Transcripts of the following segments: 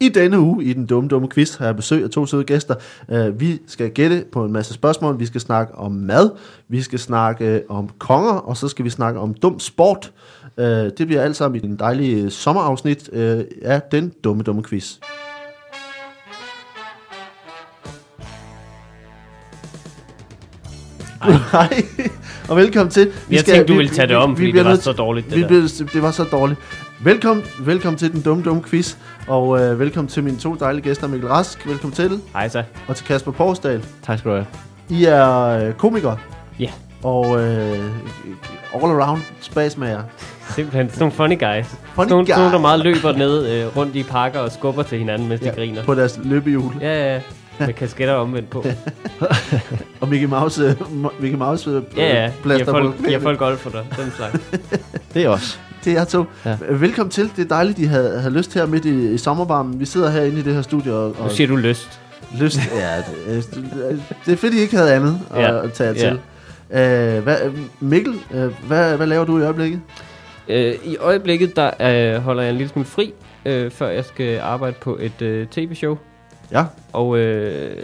I denne uge i den dumme, dumme quiz har jeg besøg af to søde gæster. Uh, vi skal gætte på en masse spørgsmål. Vi skal snakke om mad. Vi skal snakke om konger. Og så skal vi snakke om dum sport. Uh, det bliver alt sammen i den dejlige sommerafsnit af den dumme, dumme quiz. Hej, og velkommen til. Jeg tænkte, du ville tage det om, fordi det bliver var nødt- så dårligt, det vi der. det var så dårligt. Velkommen, velkommen til den dumme, dumme quiz, og øh, velkommen til mine to dejlige gæster, Mikkel Rask, velkommen til, Hej så. og til Kasper Porsdal. Tak skal du have. I er øh, komikere Ja, og øh, all-around spasmager. simpelthen sådan nogle funny guys. Funny nogle, guy. nogle, der meget løber ned øh, rundt i parker og skubber til hinanden, mens Ja, de griner. På deres løbehjul. Ja, ja. Med kasketter omvendt på. Og Mickey Mouse, øh, Mickey Mouse øh, Ja, ja. Giver plaster folk, på. giver folk golf for dig. Den slags. Det er også. Det er jer to. Ja. Velkommen til. Det er dejligt, de havde, havde lyst her midt i, i sommervarmen. Vi sidder herinde i det her studie og, Nu og siger du lyst. lyst. Ja, det, det, er fedt, I ikke havde andet at, Ja. at tage jer Ja. til. Uh, hvad, Mikkel, uh, hvad, hvad laver du i øjeblikket? Øh, I øjeblikket, der øh, holder jeg en lille smule fri, øh, før jeg skal arbejde på et øh, tv-show. Ja. Og øh,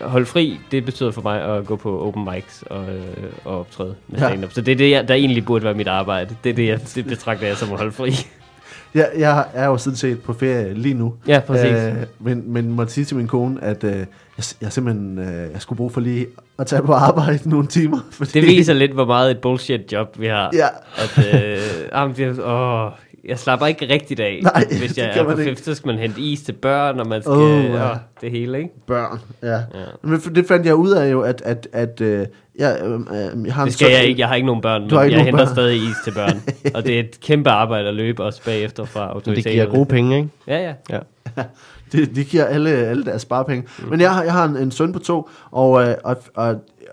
holde fri, det betyder for mig at gå på open mics og, øh, og optræde med Ja. stand-up. Så det er det, jeg, der egentlig burde være mit arbejde. Det er det, jeg det betragter jeg som at holde fri. Jeg, jeg er jo sådan set på ferie lige nu. Ja, præcis. Øh, men, men måtte sige til min kone, at øh, jeg, jeg simpelthen øh, jeg skulle bruge for lige at tage på arbejde nogle timer. Fordi, Det viser lidt, hvor meget et bullshit job vi har. Ja. At, øh, jamen, det, åh, jeg slapper ikke rigtigt af. Nej, Hvis det jeg kan er på fest, så skal man hente is til børn, og man skal... Oh, ja. åh, det hele, ikke? Børn, ja. Ja. Men for- det fandt jeg ud af jo, at, at, at øh, jeg, øh, øh, jeg har Det skal jeg ikke. Jeg har ikke nogen børn, Du men jeg henter børn. stadig is til børn. og det er et kæmpe arbejde at løbe også bagefter fra Men det giver gode penge, ikke? Ja, ja. Ja. Det, de giver alle, alle deres sparepenge. Mm. Men jeg har, jeg har en, en søn på to, og, øh, og, og,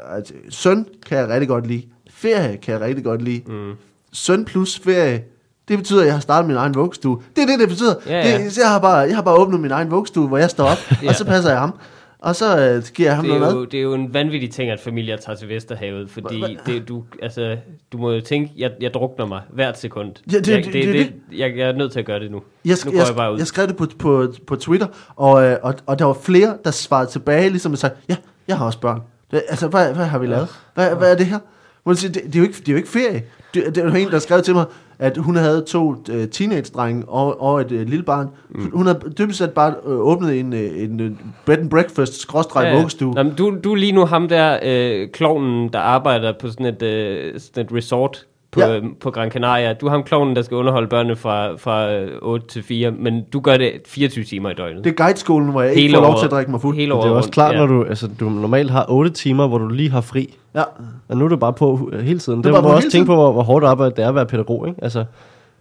og søn kan jeg rigtig godt lide. Ferie kan jeg rigtig godt lide. Mm. Søn plus ferie, det betyder, at jeg har startet min egen vuggestue. Det er det, det betyder. Ja, ja. Det, jeg, har bare, jeg har bare åbnet min egen vuggestue, hvor jeg står op, Ja. og så passer jeg ham. Og så øh, giver jeg ham Det er, noget jo, mad. det er jo en vanvittig ting, at familier tager til Vesterhavet, fordi Hva- det, du, altså, du må jo tænke, jeg, jeg drukner mig hvert sekund. Ja, det- jeg, det- det, det- det, jeg, jeg er nødt til at gøre det nu. Jeg, sk- nu går jeg, jeg bare ud. jeg skrev det på, på, på Twitter, og, øh, og, og der var flere, der svarede tilbage, ligesom at sige, ja, jeg har også børn. Det, altså, hvad, hvad har vi lavet? Hvad, hvad er det her? Må sige, det, det, er jo ikke, det er jo ikke ferie. Det, det var en, der skrev til mig, at hun havde to øh, teenage-drenge og, og et øh, lille barn. Mm. Hun havde dybest set bare øh, åbnet en, øh, en øh, bed and breakfast skråstreg ja, vuggestue. Nå, men du, du er lige nu ham der, øh, klovnen, der arbejder på sådan et, øh, sådan et resort på, Ja. øh, på Gran Canaria. Du er ham klovnen, der skal underholde børnene fra, fra øh, 8 til 4, men du gør det 24 timer i døgnet. Det er guideskolen, hvor jeg ikke Hele får lov til at drikke mig fuld. Hele det er også klart, ja. når du, altså, du normalt har 8 timer, hvor du lige har fri. Ja. Og nu er du bare på øh, hele tiden. Det, det må du også tænke på, hvor, hvor hårdt arbejde det er at være pædagog, ikke? Altså, det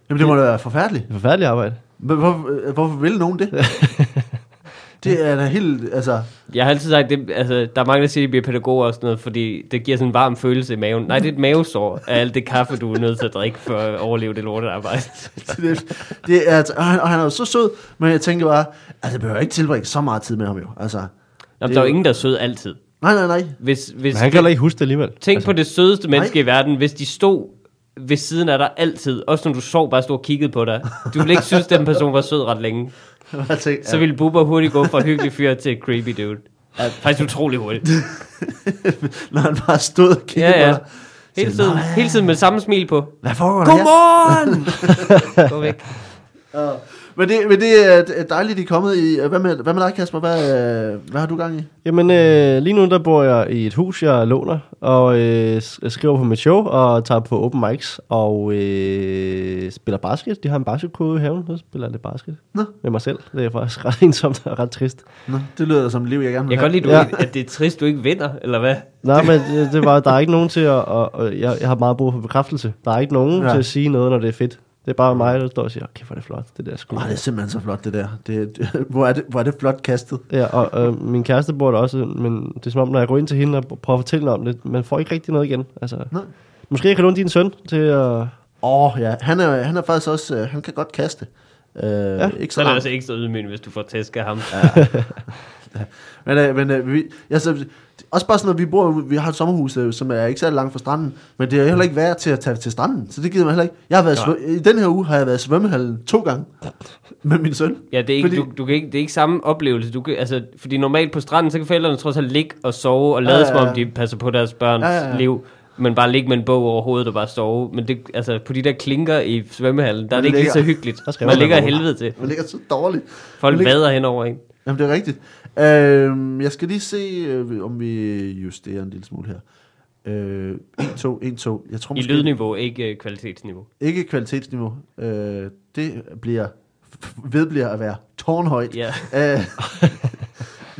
Jamen, det må da være forfærdeligt. forfærdeligt arbejde. Men Hvorfor, øh, hvorfor vil nogen det? det er da helt, altså... Jeg har altid sagt, det, altså, der er mange, der siger, at de bliver pædagoger og sådan noget, fordi det giver sådan en varm følelse i maven. Nej, det er et mavesår af alt det kaffe, du er nødt til at drikke for at overleve det lortearbejde. det, det er, altså, og, han, og han er jo så sød, men jeg tænker bare, altså jeg behøver ikke tilbringe så meget tid med ham jo. Altså, Jamen, Det der er jo jo- ingen, der er sød altid. nej, nej, nej. Hvis, hvis Men han kan heller ikke huske det alligevel. Tænk altså, på det sødeste menneske Nej. i verden, hvis de stod ved siden af dig altid, også når du sov, bare stod og kiggede på dig. Du ville ikke synes, at den person var sød ret længe. Tænker, Så ville Bubber hurtigt gå fra hyggelig fyr til creepy dude. Ja, faktisk utrolig hurtigt. når han bare stod og kiggede Ja, ja. Hele tiden, "Nå, hele tiden med samme smil på. Hvad foregår der? Godmorgen! Gå væk. Ja. Men det, men det er det dejligt, I er kommet i. Hvad med, hvad med dig, Kasper? Hvad, øh, hvad har du gang i? Jamen, øh, lige nu der bor jeg i et hus, jeg låner, og øh, skriver på mit show, og tager på open mics, og øh, spiller basket. De har en basketkode i haven, så spiller jeg lidt basket Nå. med mig selv. Det er faktisk ret ensomt og ret trist. Nå, det lyder som et liv, jeg gerne vil Jeg kan godt lide, du, Ja. at det er trist, du ikke vinder, eller hvad? Nej, men det, det var, der er ikke nogen til at... Og, og jeg, jeg har meget brug for bekræftelse. Der er ikke nogen ja. til at sige noget, når det er fedt. Det er bare mig, der står og siger, okay, hvor er det flot, det der skud. Åh, det er simpelthen så flot, det der. Det, det, hvor, er det, hvor er det flot kastet. Ja, og øh, min kæreste bor der også, men det er som om, når jeg går ind til hende og prøver at fortælle om det, man får ikke rigtig noget igen. Altså, Nej. måske jeg kan låne din søn til at... Åh, oh, ja. Han er, han er faktisk også... Øh, han kan godt kaste. Øh, ja, ikke Så så er det altså ekstra ydmygende, hvis du får tæsk af ham. Men, øh, men øh, vi, altså, også bare sådan, at vi bor, vi har et sommerhus, øh, som er ikke særlig langt fra stranden, men det er heller ikke værd til at tage til stranden, så det gider man heller ikke. Jeg har været svø- I den her uge har jeg været i svømmehallen to gange med min søn. Ja, det er ikke, Fordi- du, du kan ikke, det er ikke samme oplevelse. Du kan, altså, fordi normalt på stranden, så kan forældrene trods alt ligge og sove og lade Ja, ja, ja, ja, som om de passer på deres børns Ja, ja, ja, liv. Men bare ligge med en bog over hovedet og bare sove. Men det, altså, på de der klinker i svømmehallen, der er det ikke lige så ligger- hyggeligt. Man ligger helvede til. Man ligger så dårligt. Folk ligger- vader hen over en. Jamen, det er rigtigt. Øh, jeg skal lige se, øh, om vi justerer en lille smule her. Øh, 1, 2, 1, 2. Jeg tror I måske lydniveau, ikke øh, kvalitetsniveau. ikke kvalitetsniveau. Øh, det bliver, vedbliver at være tårnhøjt. Ja. Øh,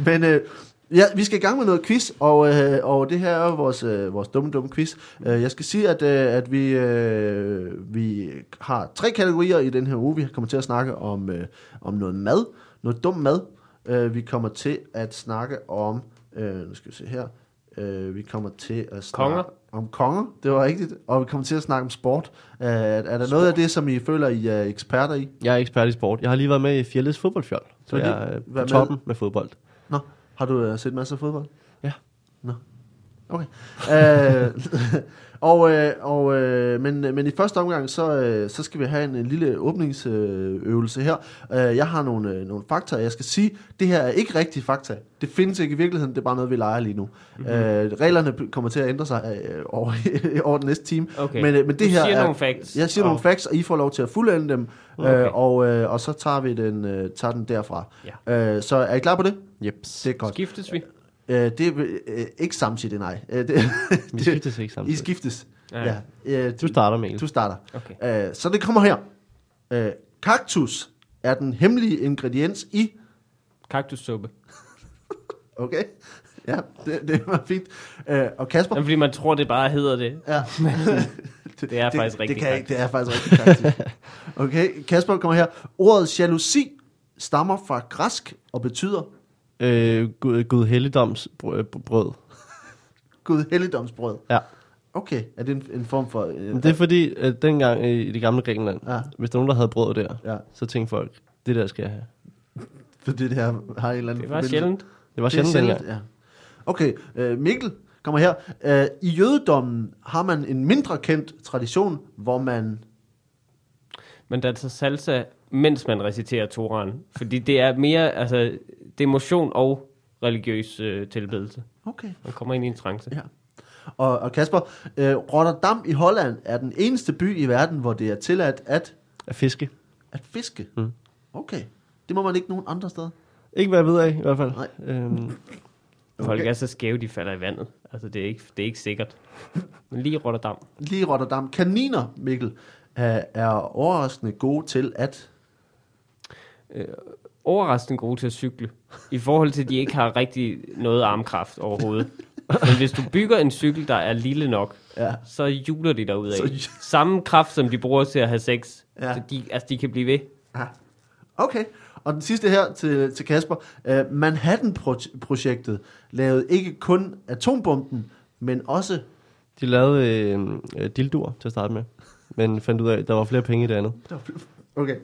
men øh, ja, vi skal i gang med noget quiz, og, øh, og det her er vores, øh, vores dumme, dumme quiz. Øh, jeg skal sige, at, øh, at vi, øh, vi har tre kategorier i den her uge. Vi kommer til at snakke om, øh, om noget mad, noget dum mad. Øh, vi kommer til at snakke om, øh, nu skal vi se her, øh, vi kommer til at snakke Konger. om konger, det var rigtigt, og vi kommer til at snakke om sport. Øh, er, er der noget af det, som I føler, I er eksperter i? Jeg er ekspert i sport. Jeg har lige været med i Fjellets fodboldfjold. Så har jeg er på været med- toppen med fodbold. Nå, har du uh, set masser af fodbold? Ja. Nå. Okay. uh, og, øh, og, øh, men, men i første omgang, så, øh, så skal vi have en, en lille åbningsøvelse her. Uh, jeg har nogle, øh, nogle fakta, jeg skal sige, det her er ikke rigtige fakta. Det findes ikke i virkeligheden, det er bare noget, vi leger lige nu. Mm-hmm. Uh, reglerne kommer til at ændre sig øh, over, over den næste time. Okay. Men, øh, men det Du her siger er, nogle facts. Jeg siger Og- nogle facts, og I får lov til at fuldende dem, Okay. øh, og, øh, og så tager vi den, øh, tager den derfra. Ja. Øh, så er I klar på det? Jeps. Det er godt. Skiftes vi? Øh, det er øh, ikke samtidig, nej. Øh, det, Vi det, skiftes ikke I samtidig. skiftes. Ja. Ja. Ja. Øh, Du starter, Mikkel. Du starter. Okay. Øh, så det kommer her. Øh, kaktus er den hemmelige ingrediens i... Kaktussuppe. Okay? Ja, det, det var fint. Øh, og Kasper? Jamen, fordi man tror, det bare hedder det. Ja. Det er faktisk det, rigtig det, kan, ikke- det er faktisk rigtig kaktus. Okay, Kasper kommer her. Ordet jalousi stammer fra græsk og betyder Øh, Gud, Gud Helligdoms brød. brød. Gud helligdomsbrød. Ja. Okay, er det en, en form for... Øh, det er fordi, at dengang i det gamle Grækenland, Ja. hvis der er nogen, der havde brød der, Ja, så tænkte folk, det der skal jeg have. for det her har en eller anden Det var sjældent. Det var Det er sjældent dengang. Ja. Okay, øh, Mikkel kommer her. Øh, I jødedommen har man en mindre kendt tradition, hvor man... Man danser salsa, mens man reciterer Toraen. Fordi det er mere, altså, det er motion og religiøs øh, tilbedelse. Okay. Man kommer ind i en trance. Ja. Og, og Kasper, øh, Rotterdam i Holland er den eneste by i verden, hvor det er tilladt at, At fiske. at fiske. Mm. Okay. Det må man ikke nogen andre steder. Ikke hvad jeg ved af, i hvert fald. Nej. Øhm, Folk Okay. er så skæve, de falder i vandet. Altså, det er ikke, det er ikke sikkert. Men lige Rotterdam. Lige Rotterdam. Kaniner, Mikkel, er, er overraskende gode til at... Overraskende gode til at cykle. I forhold til, at de ikke har rigtig noget armkraft overhovedet. Men hvis du bygger en cykel, der er lille nok, Ja. så juler de derud af. Så- Samme kraft, som de bruger til at have sex. Ja. Så de, altså, de kan blive ved. Ja. Okay. Og den sidste her til, til Kasper. Uh, Manhattan-projektet lavede ikke kun atombomben, men også... de lavede øh, øh, dildoer til at starte med. Men fandt ud af, at der var flere penge i det andet. Okay.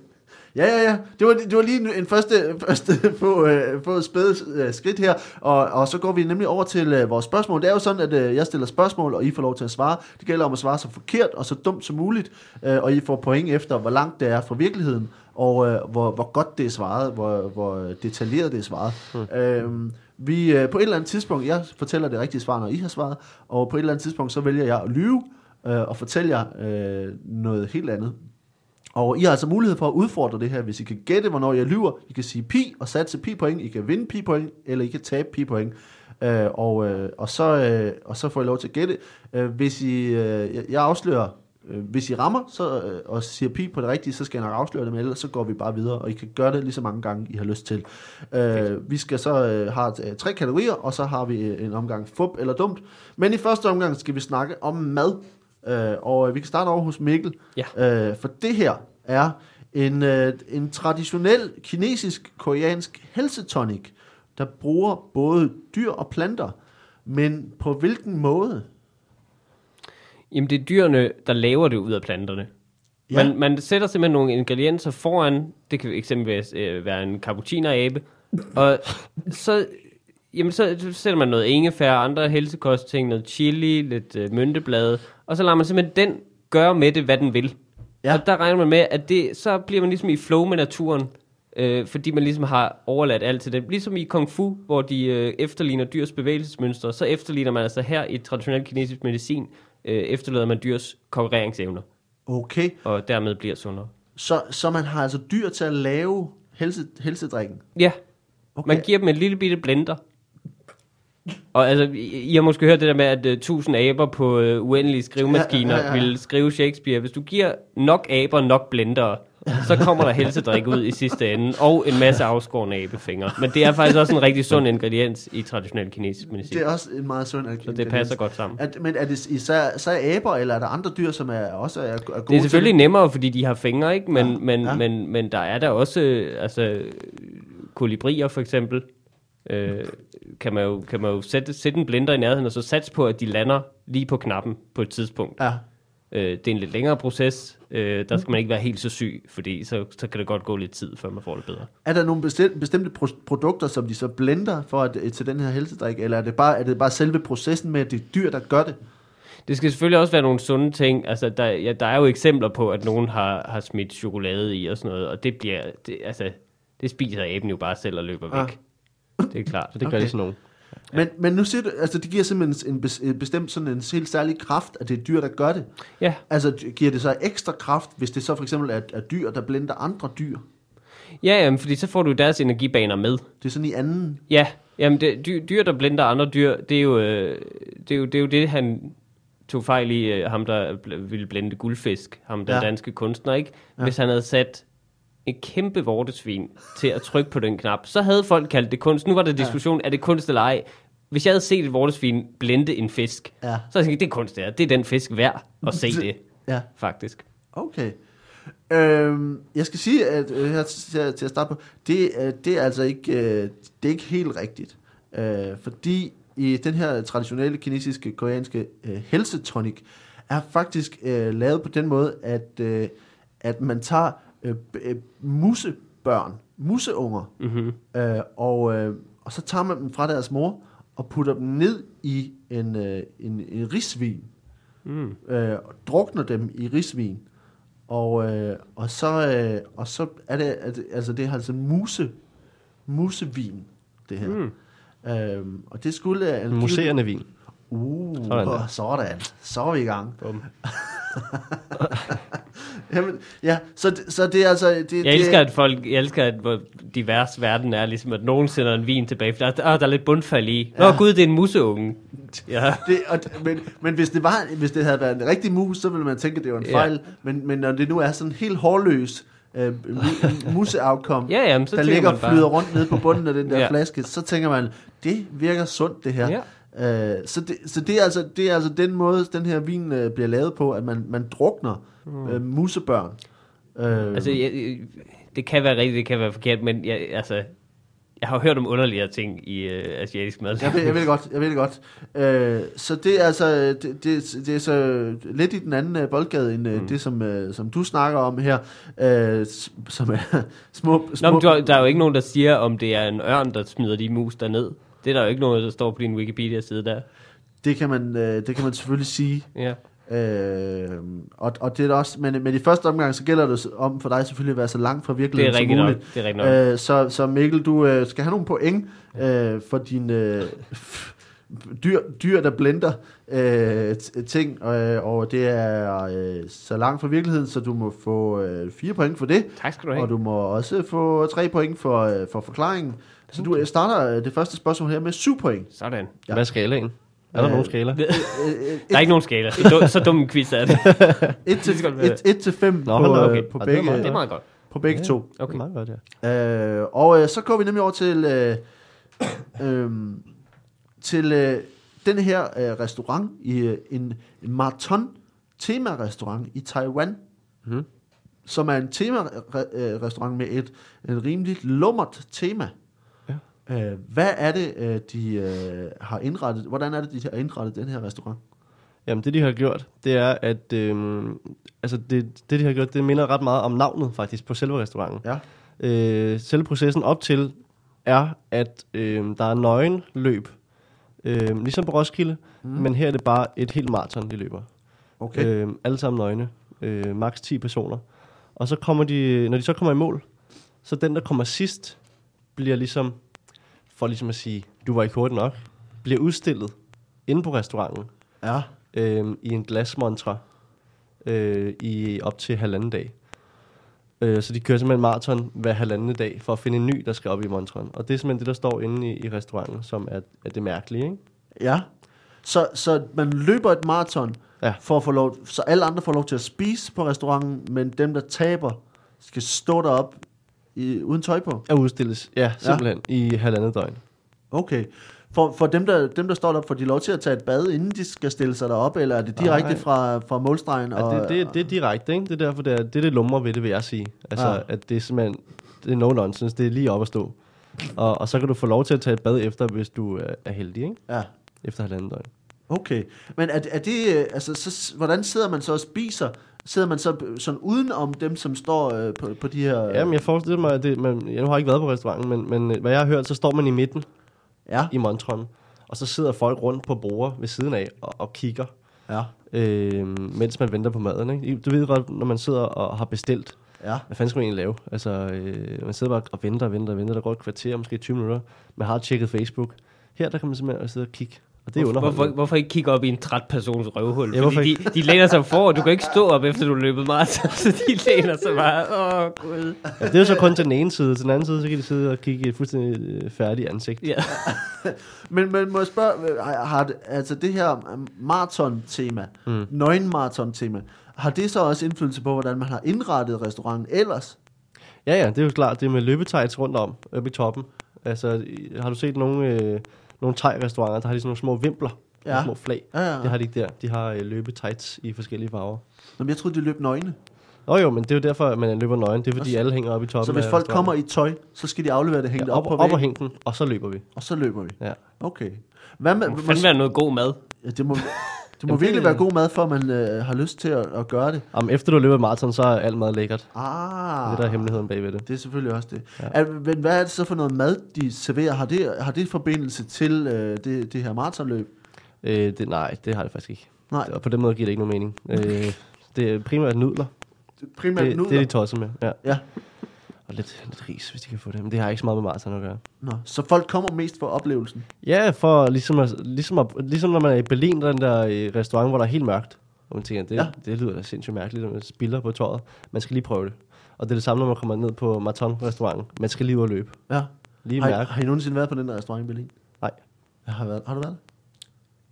Ja, ja, ja. Det var, det var lige en første, første få, øh, få spæde øh, skridt her, og, og så går vi nemlig over til øh, vores spørgsmål. Det er jo sådan, at øh, jeg stiller spørgsmål, og I får lov til at svare. Det gælder om at svare så forkert og så dumt som muligt, øh, og I får point efter, hvor langt det er fra virkeligheden, og øh, hvor, hvor godt det er svaret, hvor, hvor detaljeret det er svaret. Mm. Øh, vi, øh, på et eller andet tidspunkt, jeg fortæller det rigtige svar, når I har svaret, og på et eller andet tidspunkt, så vælger jeg at lyve, øh, og fortælle jer øh, noget helt andet. Og I har altså mulighed for at udfordre det her, hvis I kan gætte, hvornår jeg lyver. I kan sige pi og satse pi point. I kan vinde pi point, eller I kan tabe pi point. Øh, og, øh, og, så, øh, og så får I lov til at gætte. Øh, hvis I, øh, jeg- afslører, øh, hvis I rammer så, øh, og siger pi på det rigtige, så skal jeg nok afsløre det, men ellers så går vi bare videre, og I kan gøre det lige så mange gange, I har lyst til. Øh, vi skal så øh, have øh, tre kategorier, og så har vi øh, en omgang fup eller dumt. Men i første omgang skal vi snakke om mad. Øh, og øh, vi kan starte over hos Mikkel. Ja. Øh, for det her er en, øh, en traditionel kinesisk-koreansk helsetonic, der bruger både dyr og planter. Men på hvilken måde? Jamen, det er dyrene, der laver det ud af planterne. Ja. Man, man sætter simpelthen nogle ingredienser foran. Det kan eksempelvis øh, være en cappuccino-abe. Og så, jamen, så sætter man noget ingefær, andre helsekostting, noget chili, lidt øh, mynteblade, og så lader man simpelthen den gøre med det, hvad den vil. Ja. Ja. Og der regner man med, at det, så bliver man ligesom i flow med naturen, øh, fordi man ligesom har overladt alt til det. Ligesom i Kung Fu, hvor de øh, efterligner dyrs bevægelsesmønstre, så efterligner man altså her i traditionel kinesisk medicin, øh, efterlader man dyrs konkurreringsevner, Okay, og dermed bliver sundere. så, så man har altså dyr til at lave helse, helsedrikken? Ja, Okay. Man giver dem en lille bitte blender. Og altså, I, har måske hørt det der med, at uh, 1000 aber på uh, uendelige skrivemaskiner Ja, ja, ja, ja. vil skrive Shakespeare. Hvis du giver nok aber, nok blender, så kommer der helsedrik ud i sidste ende, og en masse afskårne abefingre. Men det er faktisk også en rigtig sund ingrediens i traditionel kinesisk medicin. Det er også en meget sund Så det passer godt sammen. At, men er det især, så er aber, eller er der andre dyr, som er også er, er gode Det er selvfølgelig til nemmere, fordi de har fingre, ikke? Men, Ja, men, ja. ja. Men, men der er der også, øh, altså, kolibrier for eksempel, øh, kan man jo, kan man jo sætte, sætte en blender i nærheden, og så satse på, at de lander lige på knappen på et tidspunkt. Ja, Øh, det er en lidt længere proces. Øh, der skal man ikke være helt så syg, fordi så, så kan det godt gå lidt tid, før man får det bedre. Er der nogle bestem- bestemte pro- produkter, som de så blender for at, til den her helsedrik, eller er det, bare, er det bare selve processen med, at det er dyr, der gør det? Det skal selvfølgelig også være nogle sunde ting. Altså, der, ja, der er jo eksempler på, at nogen har, har smidt chokolade i og sådan noget, og det bliver, det, altså, det spiser aben jo bare selv og løber væk. Det er klart. Det gør Okay. de sådan nogle. Men, men nu siger du, altså det giver simpelthen en, bes- en bestemt sådan en helt særlig kraft, at det er dyr, der gør det. Ja, Altså giver det så ekstra kraft, hvis det så for eksempel er, er dyr, der blender andre dyr? ja jamen, fordi så får du deres energibaner med. Det er sådan i anden... Ja, jamen det, dyr, dyr, der blender andre dyr, det er jo, øh, det, er jo, det, er jo det, han tog fejl i, øh, ham der ville blende guldfisk, ham den Ja. ja. danske kunstner, ikke? Hvis han havde sat et kæmpe vortesvin til at trykke på den knap, så havde folk kaldt det kunst. Nu var der diskussion, er det kunst eller ej? Hvis jeg havde set et vortesvin blende en fisk, Ja. så havde jeg tænkt, det er kunst, det er. Det er den fisk værd at se det, Ja, faktisk. okay. Øhm, jeg skal sige, at øh, her til, til at starte på, det, øh, det er altså ikke, øh, det er ikke helt rigtigt. Øh, fordi i den her traditionelle kinesiske, koreanske øh, helsetonic, er faktisk øh, lavet på den måde, at, øh, at man tager øh, øh, musebørn, museunger, Mm-hmm. øh, og, øh, og så tager man dem fra deres mor og putter dem ned i en, øh, en, en risvin, Mm. øh, og drukner dem i risvin. Og, øh, og, så, øh, og så er det, at, altså det er altså muse, musevin, det her. Mm. Øhm, og det skulle... Uh, Museerne vin. Uh, Sådan sådan. Så er vi i gang. Jamen, ja, så, så det er altså... Det, Jeg det, elsker, at folk, jeg elsker, at hvor divers verden er, ligesom at nogen sender en vin tilbage, for der, ah, der er lidt bundfald i. Nå Ja. gud, det er en museunge. Ja. Det, og, men, men hvis det, var, hvis det havde været en rigtig mus, så ville man tænke, at det var en Ja. fejl. Men, men når det nu er sådan helt hårløs øh, mu- museafkom, Ja, jamen, så der ligger bare- flyder rundt nede på bunden af den der ja. flaske, så tænker man, det virker sundt det her. Ja. Øh, så det, så det, er altså, det er altså den måde, den her vin øh, bliver lavet på, at man, man drukner øh, musebørn. Øh, Altså, jeg, det kan være rigtigt, det kan være forkert, men jeg, altså, jeg har hørt om underligere ting i øh, asiatisk mad. Jeg ved, jeg ved det godt, jeg ved det godt. Øh, så det er altså, det, det, det er så lidt i den anden øh, boldgade, end mm. det, som, øh, som du snakker om her, øh, som er små... små Nå, men du, der er jo ikke nogen, der siger, om det er en ørn, der smider de mus derned. Det er der jo ikke noget, der står på din Wikipedia-side der. det, kan man, øh, det kan man selvfølgelig sige. Ja. Øh, og, og det er også, men, men i første omgang, så gælder det om for dig selvfølgelig at være så langt fra Det virkeligheden er som rigtigt nok. muligt. Det er rigtigt nok. Øh, så, så Mikkel, du øh, skal have nogle point øh, for din øh, dyr, dyr, der blender øh, ting, øh, og det er øh, så langt fra virkeligheden, så du må få øh, fire point for det, Tak skal du have. og du må også få tre point for, øh, for forklaringen. Så du øh, starter øh, det første spørgsmål her med syv point. Sådan. Ja. Hvad er skalaen? Er der Øh, nogen skala? Øh, Der er ikke nogen skala. Så, dum, så dum en quiz er det. 1 til, Det skal godt være. 1, 1 til 5 Nå, på, øh, Okay. på er begge, meget Det er meget godt. på begge to. Okay. Okay. Det er meget godt, ja. Øh, og øh, så går vi nemlig over til øh, øh, til øh, den her øh, restaurant i øh, en, en marathon tema-restaurant i Taiwan, Mhm. som er en tema-restaurant med et, et rimeligt lummert tema. Øh, hvad er det, øh, de øh, har indrettet? Hvordan er det, de har indrettet den her restaurant? Jamen, det de har gjort, det er, at øhm, altså det, det, de har gjort, det minder ret meget om navnet faktisk på selve restauranten. Ja. Øh, selve processen op til, er, at øh, der er nøgenløb, øh, ligesom på Roskilde, mm. men her er det bare et helt maraton, de løber. Okay. Øh, alle sammen nøgne. Øh, maks 10 personer. Og så kommer de, når de så kommer i mål, så den, der kommer sidst, bliver ligesom, for ligesom at sige, du var ikke hurtig nok, bliver udstillet inde på restauranten Ja. øh, i en glasmontre øh, i op til halvanden dag. Øh, så de kører simpelthen maraton hver halvanden dag for at finde en ny, der skal op i montren. Og det er simpelthen det, der står inde i, i restauranten, som er, er det mærkelige. Ikke? Ja. Så, så man løber et maraton, Ja. for at få lov, så alle andre får lov til at spise på restauranten, men dem, der taber, skal stå derop i, uden tøj på. At udstilles, ja, simpelthen, ja. i halvandet døgn. Okay. For, for dem, der, dem, der står der, får de lov til at tage et bad, inden de skal stille sig derop, eller er det direkte fra, fra målstregen? Ja, det, det, det er direkte, ikke? Det er derfor, det er det, er det lummer ved det, vil jeg sige. Altså, Ja. at det er simpelthen, det er no nonsense, det er lige op at stå. Og, og så kan du få lov til at tage et bad efter, hvis du er, er heldig, ikke? Ja. Efter halvandet døgn. Okay. Men er, er det, øh, altså, så, hvordan sidder man så og spiser? Sidder man så sådan uden om dem, som står øh, på, på de her... Jamen, jeg forestiller mig, at det, man, jeg nu har ikke været på restauranten, men, men øh, hvad jeg har hørt, så står man i midten Ja. i montron, og så sidder folk rundt på borde ved siden af og, og kigger, Ja. øh, mens man venter på maden. Ikke? Du ved godt, når man sidder og har bestilt, Ja. hvad fanden skal man egentlig lave? Altså, øh, man sidder bare og venter og venter og venter. Der går et kvarter, måske 20 minutter. Man har tjekket Facebook. Her der kan man simpelthen sidde og kigge. Og det er Hvorfor, hvorfor, hvorfor ikke kigge op i en træt persons røvhul? Ja, Fordi de, de læner sig for, og du kan ikke stå op, efter du har løbet maraton, så de læner sig bare, åh oh, gud. Ja, det er jo så kun til den ene side. Til den anden side, så kan de sidde og kigge i et fuldstændig øh, færdigt ansigt. Ja. Men, men må jeg spørge, øh, har, det, altså det her øh, maraton-tema, mm. nøgen-maraton-tema, har det så også indflydelse på, hvordan man har indrettet restauranten ellers? Ja, ja, det er jo klart. Det er med løbetights rundt om, oppe i toppen. Altså, har du set nogle, øh, nogle thai-restauranter, der har de sådan nogle små vimpler, Ja. nogle små flag. Ja, ja. Det har de ikke der. De har øh, løbetights i forskellige farver. Nå, men jeg troede, de løb nøgne. Nå jo, men det er jo derfor, at man løber nøgen. Det er fordi, alle hænger oppe i toppen Så hvis folk kommer i tøj, så skal de aflevere det hængt ja, op, op, på op og væggen, hænge den, og så løber vi. og så løber vi. Ja. Okay. Hvad med, Det må fandme være noget god mad. ja, det må, det må Jamen, virkelig det- være god mad, for at man øh, har lyst til at, at gøre det. Om efter du løber maraton, så er alt mad lækkert. Ah, Det er der er hemmeligheden bagved det. det er selvfølgelig også det. Ja. Er, men hvad er det så for noget mad, de serverer? Har det, har det forbindelse til øh, det, det her maratonløb? Øh, det. Nej, det har det faktisk ikke. Nej, Og på den måde giver det ikke nogen mening. Øh, det er primært nudler. primært Det, nudler. det er de tosset med, ja. Ja. Og lidt, lidt ris, hvis de kan få det. Men det har ikke så meget med maraton at gøre. Nå, så folk kommer mest for oplevelsen? Ja, for ligesom, at, ligesom, at, ligesom når man er i Berlin, den der øh, restaurant, hvor der er helt mørkt. Og man tænker, det, Ja. det lyder da sindssygt mærkeligt, at man spiller på tøjet. Man skal lige prøve det. Og det er det samme, når man kommer ned på Marathon-restauranten. Man skal lige ud og løbe. Ja. Lige Har, mærke. har I nogensinde været på den der restaurant i Berlin? Nej. Jeg har, været. har du været?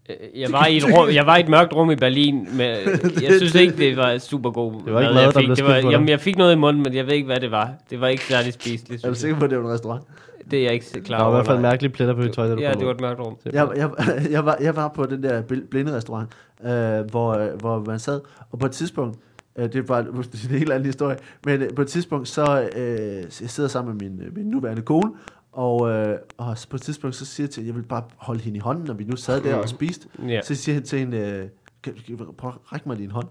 Øh, Jeg var, i et rum, jeg var i et mørkt rum i Berlin, men jeg synes ikke, det var super god Det var ikke mad, jeg der fik. blev det var, jamen, jeg fik noget i munden, men jeg ved ikke, hvad det var. Det var ikke særlig spiseligt, Er du sikker på, at det var en restaurant? Det er jeg ikke klar Der var i over. hvert fald mærkelige pletter på dit tøj, da du Ja, det var et mørkt rum. Jeg, jeg, jeg, var, jeg var på den der bl- blinde restaurant, øh, hvor, øh, hvor man sad, og på et tidspunkt, øh, det var en helt anden historie, men øh, på et tidspunkt, så øh, jeg sidder sammen med min, min nuværende kone, og, øh, og på et tidspunkt, så siger jeg til hende, jeg vil bare holde hende i hånden, når vi nu sad der og spiste. Ja. Så siger jeg til hende, øh, kan, kan, prøv at række mig din hånd.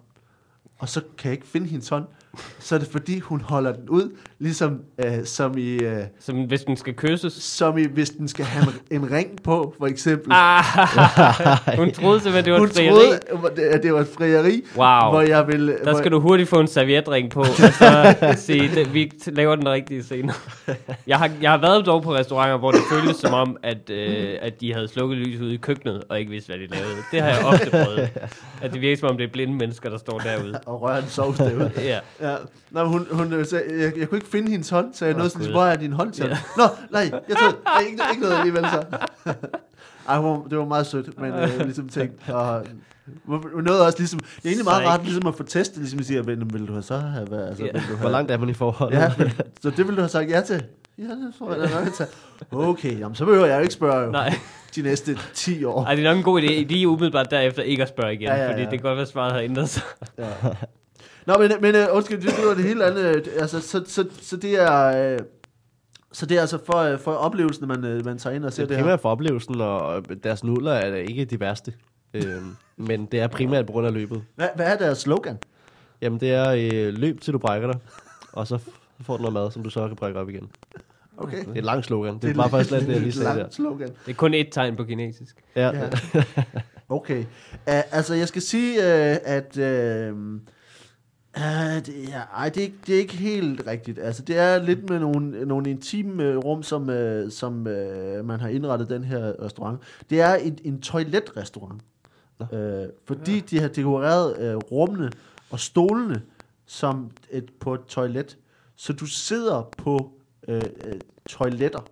Og så kan jeg ikke finde hendes hånd. Så er det fordi, hun holder den ud, ligesom øh, som i... Øh, Som hvis den skal kysses. som i, hvis den skal have en, en ring på, for eksempel. Ah, hun troede simpelthen, det var Hun et frieri. troede, at det var et frieri, Wow. hvor jeg ville... Der hvor, skal du hurtigt få en servietring på, og så sige, det, vi laver den rigtige scene. Jeg har, jeg har været dog på restauranter, hvor det føltes som om, at, øh, at de havde slukket lys ude i køkkenet, og ikke vidste, hvad de lavede. Det har jeg ofte prøvet. At det virker som om, det er blinde mennesker, der står derude. Og røre en sovs derude. Ja. Ja. Men hun, hun øh, sagde, jeg, jeg, kunne ikke finde hendes hånd, så jeg Åh, nåede sådan, hvor er din hånd til? Ja. Nå, nej, jeg tror, nej, ikke, ikke noget alligevel så. Ej, hun, det var meget sødt, men øh, ligesom tænkt, og, hun nåede også ligesom, det er egentlig meget rart ligesom at få testet, ligesom at sige, vil, vil du så have, været- altså, Ja. du have, Hvor langt er man i forhold? Ja, men, så det ville du have sagt ja til? Ja, det tror jeg, da nok, jeg tager. Okay, jamen, så behøver jeg jo ikke spørge jo, Nej. de næste 10 år. Ej, det er nok en god idé, lige umiddelbart derefter ikke at spørge igen, Ja, ja, ja. fordi det kan godt være, at svaret har ændret sig. Ja. Nå, men, men uh, undskyld, det lyder det helt andet. øh, Altså, så, så, så det er... Uh, så det er altså for, uh, for oplevelsen, man, uh, man tager ind og ser Det det, er her. primært for oplevelsen, og deres nudler er ikke de værste. øhm, men det er primært på grund af løbet. Hvad, hvad er deres slogan? Jamen, det er øh, løb til du brækker dig, og så får du noget mad, som du så kan brække op igen. Okay. Det er et langt slogan. Det er bare faktisk lidt det, jeg lige sagde der. slogan. Det er kun et tegn på kinesisk. Ja. Ja. Okay. Uh, altså, jeg skal sige, uh, at... Uh, uh, det, ja, ej, det, er ikke, det er ikke helt rigtigt. Altså, det er lidt med nogle, nogle intime uh, rum, som, uh, som uh, man har indrettet den her restaurant. Det er en, en toiletrestaurant. Uh, fordi ja. de har dekoreret uh, rummene og stolene som et, på et toilet. Så du sidder på uh, uh, toiletter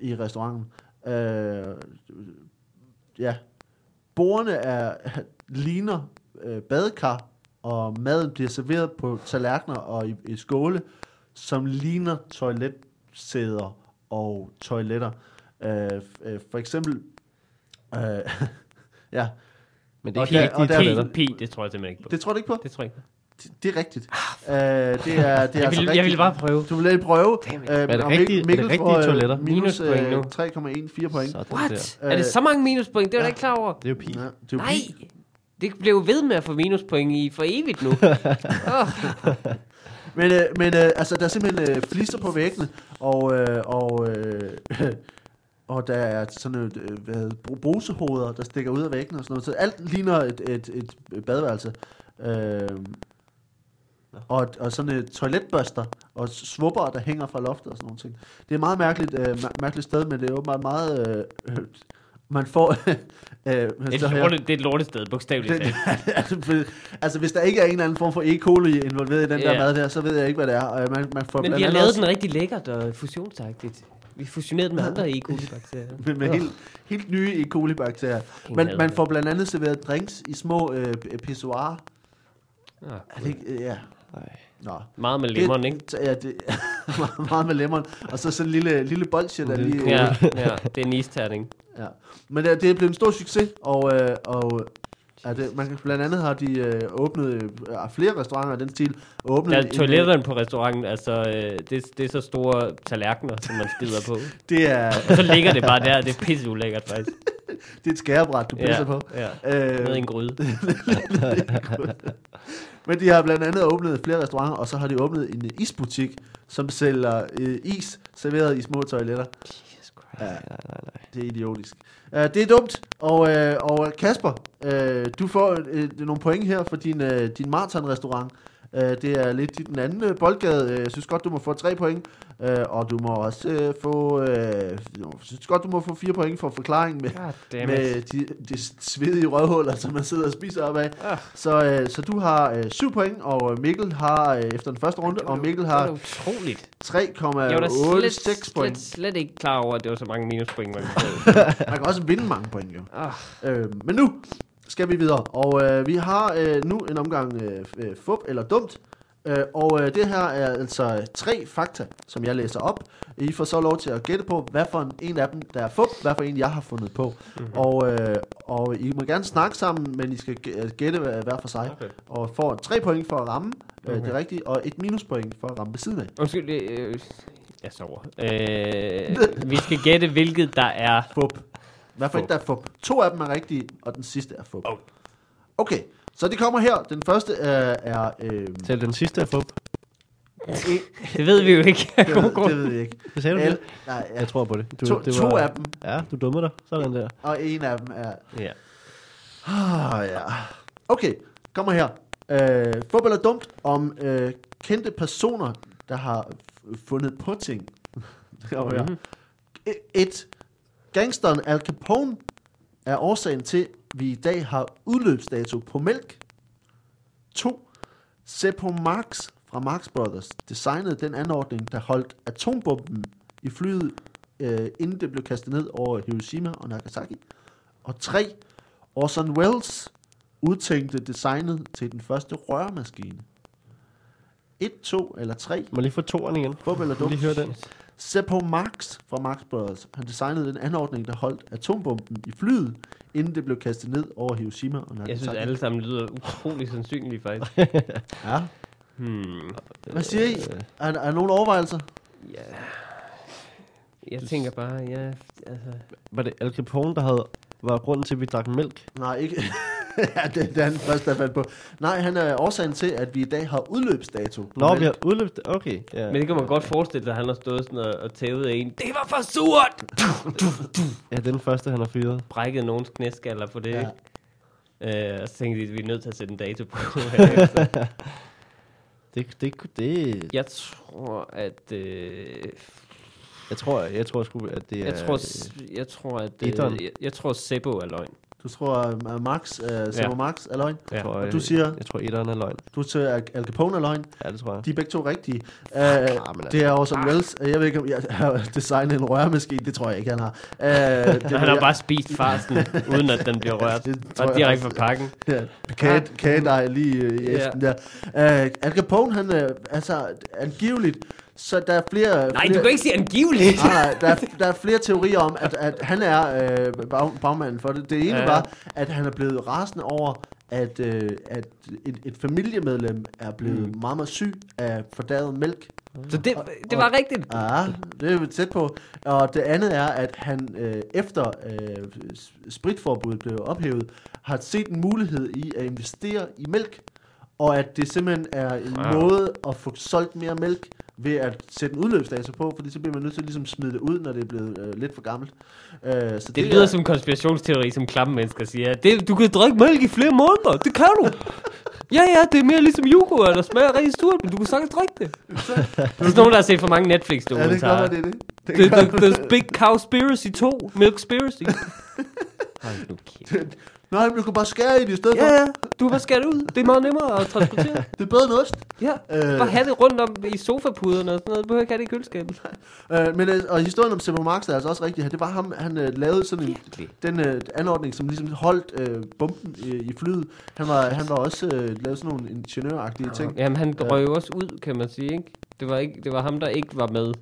i restauranten. Uh, ja, Bordene er, ligner øh, badekar, og maden bliver serveret på tallerkener og i, i skåle, som ligner toiletsæder og toiletter. Øh, øh, for eksempel, øh, ja, Men det er ikke der- helt og rigtige der- toiletter. P, P, det tror jeg simpelthen ikke på. det tror du ikke på? Det tror jeg ikke på. Det, det er rigtigt. Øh, det er, det er Jeg altså vil, rigtigt. jeg vil bare prøve. Du vil lige prøve. Damn. Øh, Er det rigtige- er det Mikkel rigtige får, øh, toiletter? Minus øh, 3,14 point. Sådan What? der. Er det så mange minuspoint? Det var jeg ja. ikke klar over. Det er jo pi. Ja, det er jo Nej, pi. Det blev ved med at få minuspoint i for evigt nu. oh, Men, øh, men øh, altså, der er simpelthen øh, fliser på væggene, og, øh, og, øh, og der er sådan et, øh, hvad brusehoveder, der stikker ud af væggene og sådan noget. Så alt ligner et, et, et badeværelse. Øh, og, og sådan et toiletbørster og svupper, der hænger fra loftet og sådan nogle ting. Det er et meget mærkeligt, øh, mær- mærkeligt sted, men det er åbenbart meget... Øh, øh, man får... øh, man et står her- lorte, det er et lortested, bogstaveligt det, talt. altså, hvis der ikke er en eller anden form for E. coli involveret i den der Ja. mad der, så ved jeg ikke, hvad det er. Og man, man får Men vi har lavet også- den rigtig lækkert og fusionsagtigt. Vi fusionerede den med andre E. coli-bakterier. med, med helt, helt nye E. coli-bakterier. Man, man får blandt andet serveret drinks i små øh, pissoirer. Ah, Er det ikke? øh, Ja. Nej. Nå. meget med lemon, ikke? Det, ja, det meget- med lemon. Og så sådan en lille, lille bolsje, der lige... Ja, ja, det er en isterning. ja. Men det, det er blevet en stor succes, og, øh, og ja, det, man kan, blandt andet har de øh, åbnet øh, flere restauranter af den stil. Åbnet Der en- er toiletterne på restauranten, altså øh, det, det er så store tallerkener, som man skider på. Det er, Og så ligger det bare der, det er pisse ulækkert faktisk. det er et skærebræt, du pisser Ja, på. ja. Øh, Med en gryde. Men de har blandt andet åbnet flere restauranter, og så har de åbnet en isbutik, som sælger øh, is serveret i små toiletter. Jesus Christ. Ja, Nej, nej, nej. det er idiotisk. Uh, det er dumt, og, uh, og Kasper, uh, du får uh, nogle point her for din, uh, din maratonrestaurant. Uh, det er lidt i den anden uh, boldgade. Uh, Jeg synes godt, du må få tre point, uh, og du må også uh, få... Uh, jeg synes godt, du må få fire point for forklaring med, med de, de svedige røvhuller, som man sidder og spiser op af. Ah. Så, øh, så du har øh, 7 point, og Mikkel har øh, efter den første runde, og Mikkel Det har da utroligt. 3,86 Jeg var da slet, slet, point. slet, slet ikke klar over, at det var så mange minuspoint, man kunne. Man kan også vinde mange point, jo. Ah, Øh, men nu skal vi videre, og øh, vi har øh, nu en omgang øh, øh, fup eller dumt. Øh, og øh, det her er altså tre fakta, som jeg læser op. I får så lov til at gætte på, hvad for en, en af dem, der er fup, hvad for en, jeg har fundet på. Mhm. Og, øh, og I må gerne snakke sammen, men I skal gæ- gætte hver hver for sig. okay. Og får tre point for at ramme øh, Okay. det rigtige, og et minuspoint for at ramme ved siden af. Undskyld, øh, jeg sover. Øh, vi skal gætte, hvilket der er... Fup. Hvad for Fup. et, der er fup? To af dem er rigtige, og den sidste er fup. Okay, så det kommer her. Den første er... er øh, Selv den sidste er fup. Det ved vi jo ikke. det, ved, det ved jeg ikke. Hvad sagde du? El, det? nej, ja, Jeg tror på det. Du, to, det to af dem, Ja, du dummer dig. Sådan der. og en af dem er... Ja. Ah, ja. Okay, kommer her. Øh, fup eller dumt om øh, kendte personer, der har fundet på ting. det kommer her. Mhm. E- Et. Gangsteren Al Capone er årsagen til, at vi i dag har udløbsdato på mælk. 2. Seppo Marx fra Marx Brothers designede den anordning, der holdt atombomben i flyet, øh, inden det blev kastet ned over Hiroshima og Nagasaki. Og 3. Orson Welles udtænkte designet til den første rørmaskine. 1, 2 eller 3. Må jeg lige få toeren igen? Fup eller dumt? lige høre den? Seppo Marx fra Marx Brothers, han designede den anordning, der holdt atombomben i flyet, inden det blev kastet ned over Hiroshima og Nagasaki. Jeg synes, alle sammen lyder utrolig sandsynligt, faktisk. Ja. Hmm. Hvad siger I? Er, er der nogle overvejelser? Ja. Jeg tænker bare, ja, altså... Var det Al Capone, der havde, var grunden til, at vi drak mælk? Nej, ikke. ja, det, det er han først, der fandt på. Nej, han er årsagen til, at vi i dag har udløbsdato. Nå, mælk. vi har udløbet... Okay, ja. Men det kan man godt forestille sig, at han har stået sådan og, og tævet af en. Det var for surt! Ja, det er den første, han har fyret. Brækket nogens knæskaller på det, Ja. ja. øh, og så tænkte de, at vi er nødt til at sætte en dato på. Det, det, det, jeg tror, at... Øh, jeg tror, jeg tror sgu, at det er... jeg, tror, s- jeg tror, at... Øh, jeg, jeg tror, Sebo er løgn. Du tror, uh, Max, uh, Simon Ja. Max er løgn. jeg Ja. tror, Og du siger? Jeg tror, etteren er løgn. Du siger, at Al Capone er løgn. Ja, det tror jeg. De er begge to rigtige. Uh, men altså- det er Orson Welles. Jeg ved ikke, om jeg har designet en rørmaskine. Det tror jeg ikke, han har. Uh, det, Han har bare spist farsen, uden at den bliver rørt. Det tror Og jeg direkte også. fra pakken. Ja, kage, kagedej lige øh, i æsken der. Uh, Al Capone, han er altså angiveligt, så der er flere... Nej, flere, du kan ikke sige angiveligt. Nej, der, er, der er flere teorier om, at, at han er øh, bag, bagmanden for det. Det ene Ja. ja. var, at han er blevet rasende over, at, øh, at et, et familiemedlem er blevet Mm. meget, meget syg af fordavet mælk. Så det, det var rigtigt. Ja, det er vi tæt på. Og det andet er, at han øh, efter øh, spritforbuddet blev ophævet, har set en mulighed i at investere i mælk, og at det simpelthen er en wow. måde at få solgt mere mælk ved at sætte en udløbsdato på, fordi så bliver man nødt til at ligesom smide det ud, når det er blevet øh, lidt for gammelt. Øh, så Det lyder som en konspirationsteori, som klamme mennesker siger. Det, du kan drikke mælk i flere måneder. Det kan du. Ja, ja, det er mere ligesom yoghurt, der smager rigtig stort, men du kan sagtens drikke det. Det er sådan nogen, der har set for mange Ja, det kan Netflix-dokumentarer. det er det. det The, the, the Big Cowspiracy 2. Milkspiracy. Hold nu kæft. Nej, men du kan bare skære i det i stedet Ja, for. ja. Du kan bare skære det ud. Det er meget nemmere at transportere. Det er bedre end ost. Ja. Øh. Bare have det rundt om i sofapuderne og sådan noget. Du behøver ikke have det i køleskabet. Øh, men, øh, og historien om Simon Marx er altså også rigtig her. Det var ham, han øh, lavede sådan en, Virkelig. den øh, anordning, som ligesom holdt øh, bomben i, i flyet. Han var, han var også øh, lavet sådan nogle ingeniøragtige ting. Jamen, han Ja. røg jo også ud, kan man sige, ikke? Det var, ikke, det var ham, der ikke var med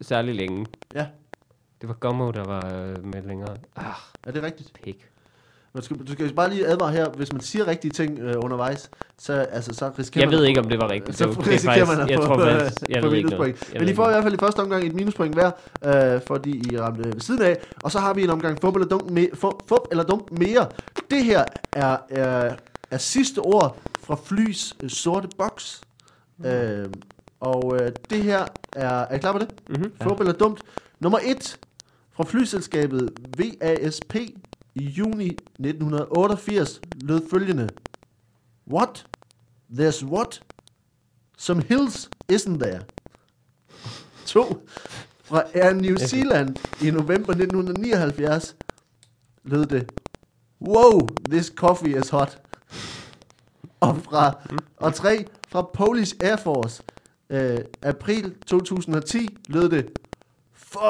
særlig længe. Ja, Det var Gummo, der var øh, med længere. Ah, er det rigtigt? pik. Man skal, du skal bare lige advare her, hvis man siger rigtige ting øh, undervejs, så, altså, så risikerer Jeg man... ved ikke, om det var rigtigt. Så Det var- det risikerer faktisk- man at jeg få, tror øh, jeg ved ikke minuspoint. Jeg Men I får i ikke hvert fald i første omgang et minuspoint hver, øh, fordi I ramte ved siden af. Og så har vi en omgang fup eller dunk, me, fup, fup eller dunk mere. Det her er, er, er sidste ord fra Flys øh, sorte boks. Øh, og øh, det her er... Er I klar på det? Mhm. Fup eller dumt. Nummer 1 fra flyselskabet VASP i juni 1988 lød følgende. What? There's what? Some hills isn't there. 2. Fra Air New Zealand i november 1979 lød det. Wow, this coffee is hot. Og fra og 3 fra Polish Air Force øh, april 2010 lød det. Fuck!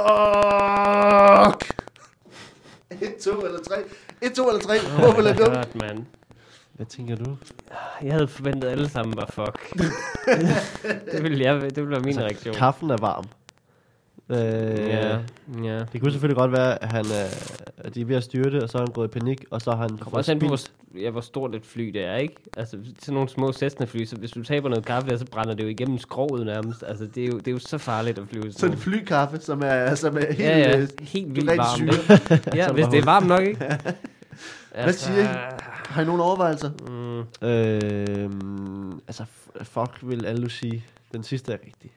1, 2 eller 3. 1, 2 eller 3. Håb eller dum. God, man. Hvad tænker du? Jeg havde forventet, at alle sammen var fuck. det, ville jeg, det ville være min reaktion. Kaffen er varm. Øh, Ja, ja. Det kunne selvfølgelig godt være, at, han, øh, at de er ved at styre det, og så er han gået i panik, og så har han kommer også an på, hvor, ja, hvor stort et fly det er, ikke? Altså, sådan nogle små Cessna-fly, så hvis du taber noget kaffe der, så brænder det jo igennem skroget nærmest. Altså, det er jo, det er jo så farligt at flyve. Så er det flykaffe, som er, som er helt... ja, ja, øh, helt vildt ren varmt. syre. Ja, hvis det er varmt nok, ikke? Hvad siger I? Har I nogle overvejelser? Mm, Øh, altså, fuck vil alle sige. Den sidste er rigtig.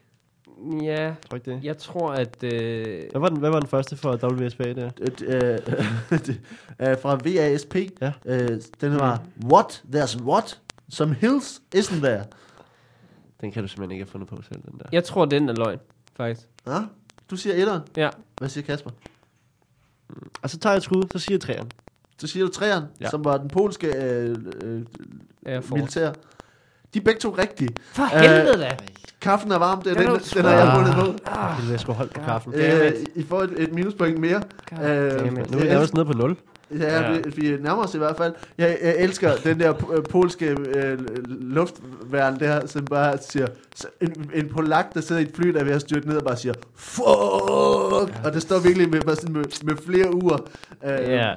Ja, Tror ikke det? jeg tror, at... Øh, Hvad var den, hvad var den første for WSPA der? Øh, det, øh, fra VASP. Ja. Øh, den var, what? There's what? Some hills isn't there. Den kan du simpelthen ikke have fundet på selv, den der. jeg tror, den er løgn, faktisk. Ja? Du siger etteren. Ja. Hvad siger Kasper? Og så tager jeg et skud, så siger jeg træerne. Så siger du træeren, Ja. som var den polske øh, øh, militær. De er begge to rigtige. For Øh, helvede da! Kaffen er varm, det er Den den, den, har jeg Ah. fundet på. Ah. Det er sgu holdt på kaffen. Damn Øh. I får et, et minuspoint mere. Øh. Nu er vi nærmest nede på 0. Ja, Ja. ja. Vi, vi nærmer os i hvert fald. Jeg, jeg elsker den der øh, polske øh, luftværn der, som bare siger, en, en polak, der sidder i et fly, der er ved at styrte ned og bare siger, fuck! Og det står virkelig med, bare sådan med, med flere uger. Øh, Ja.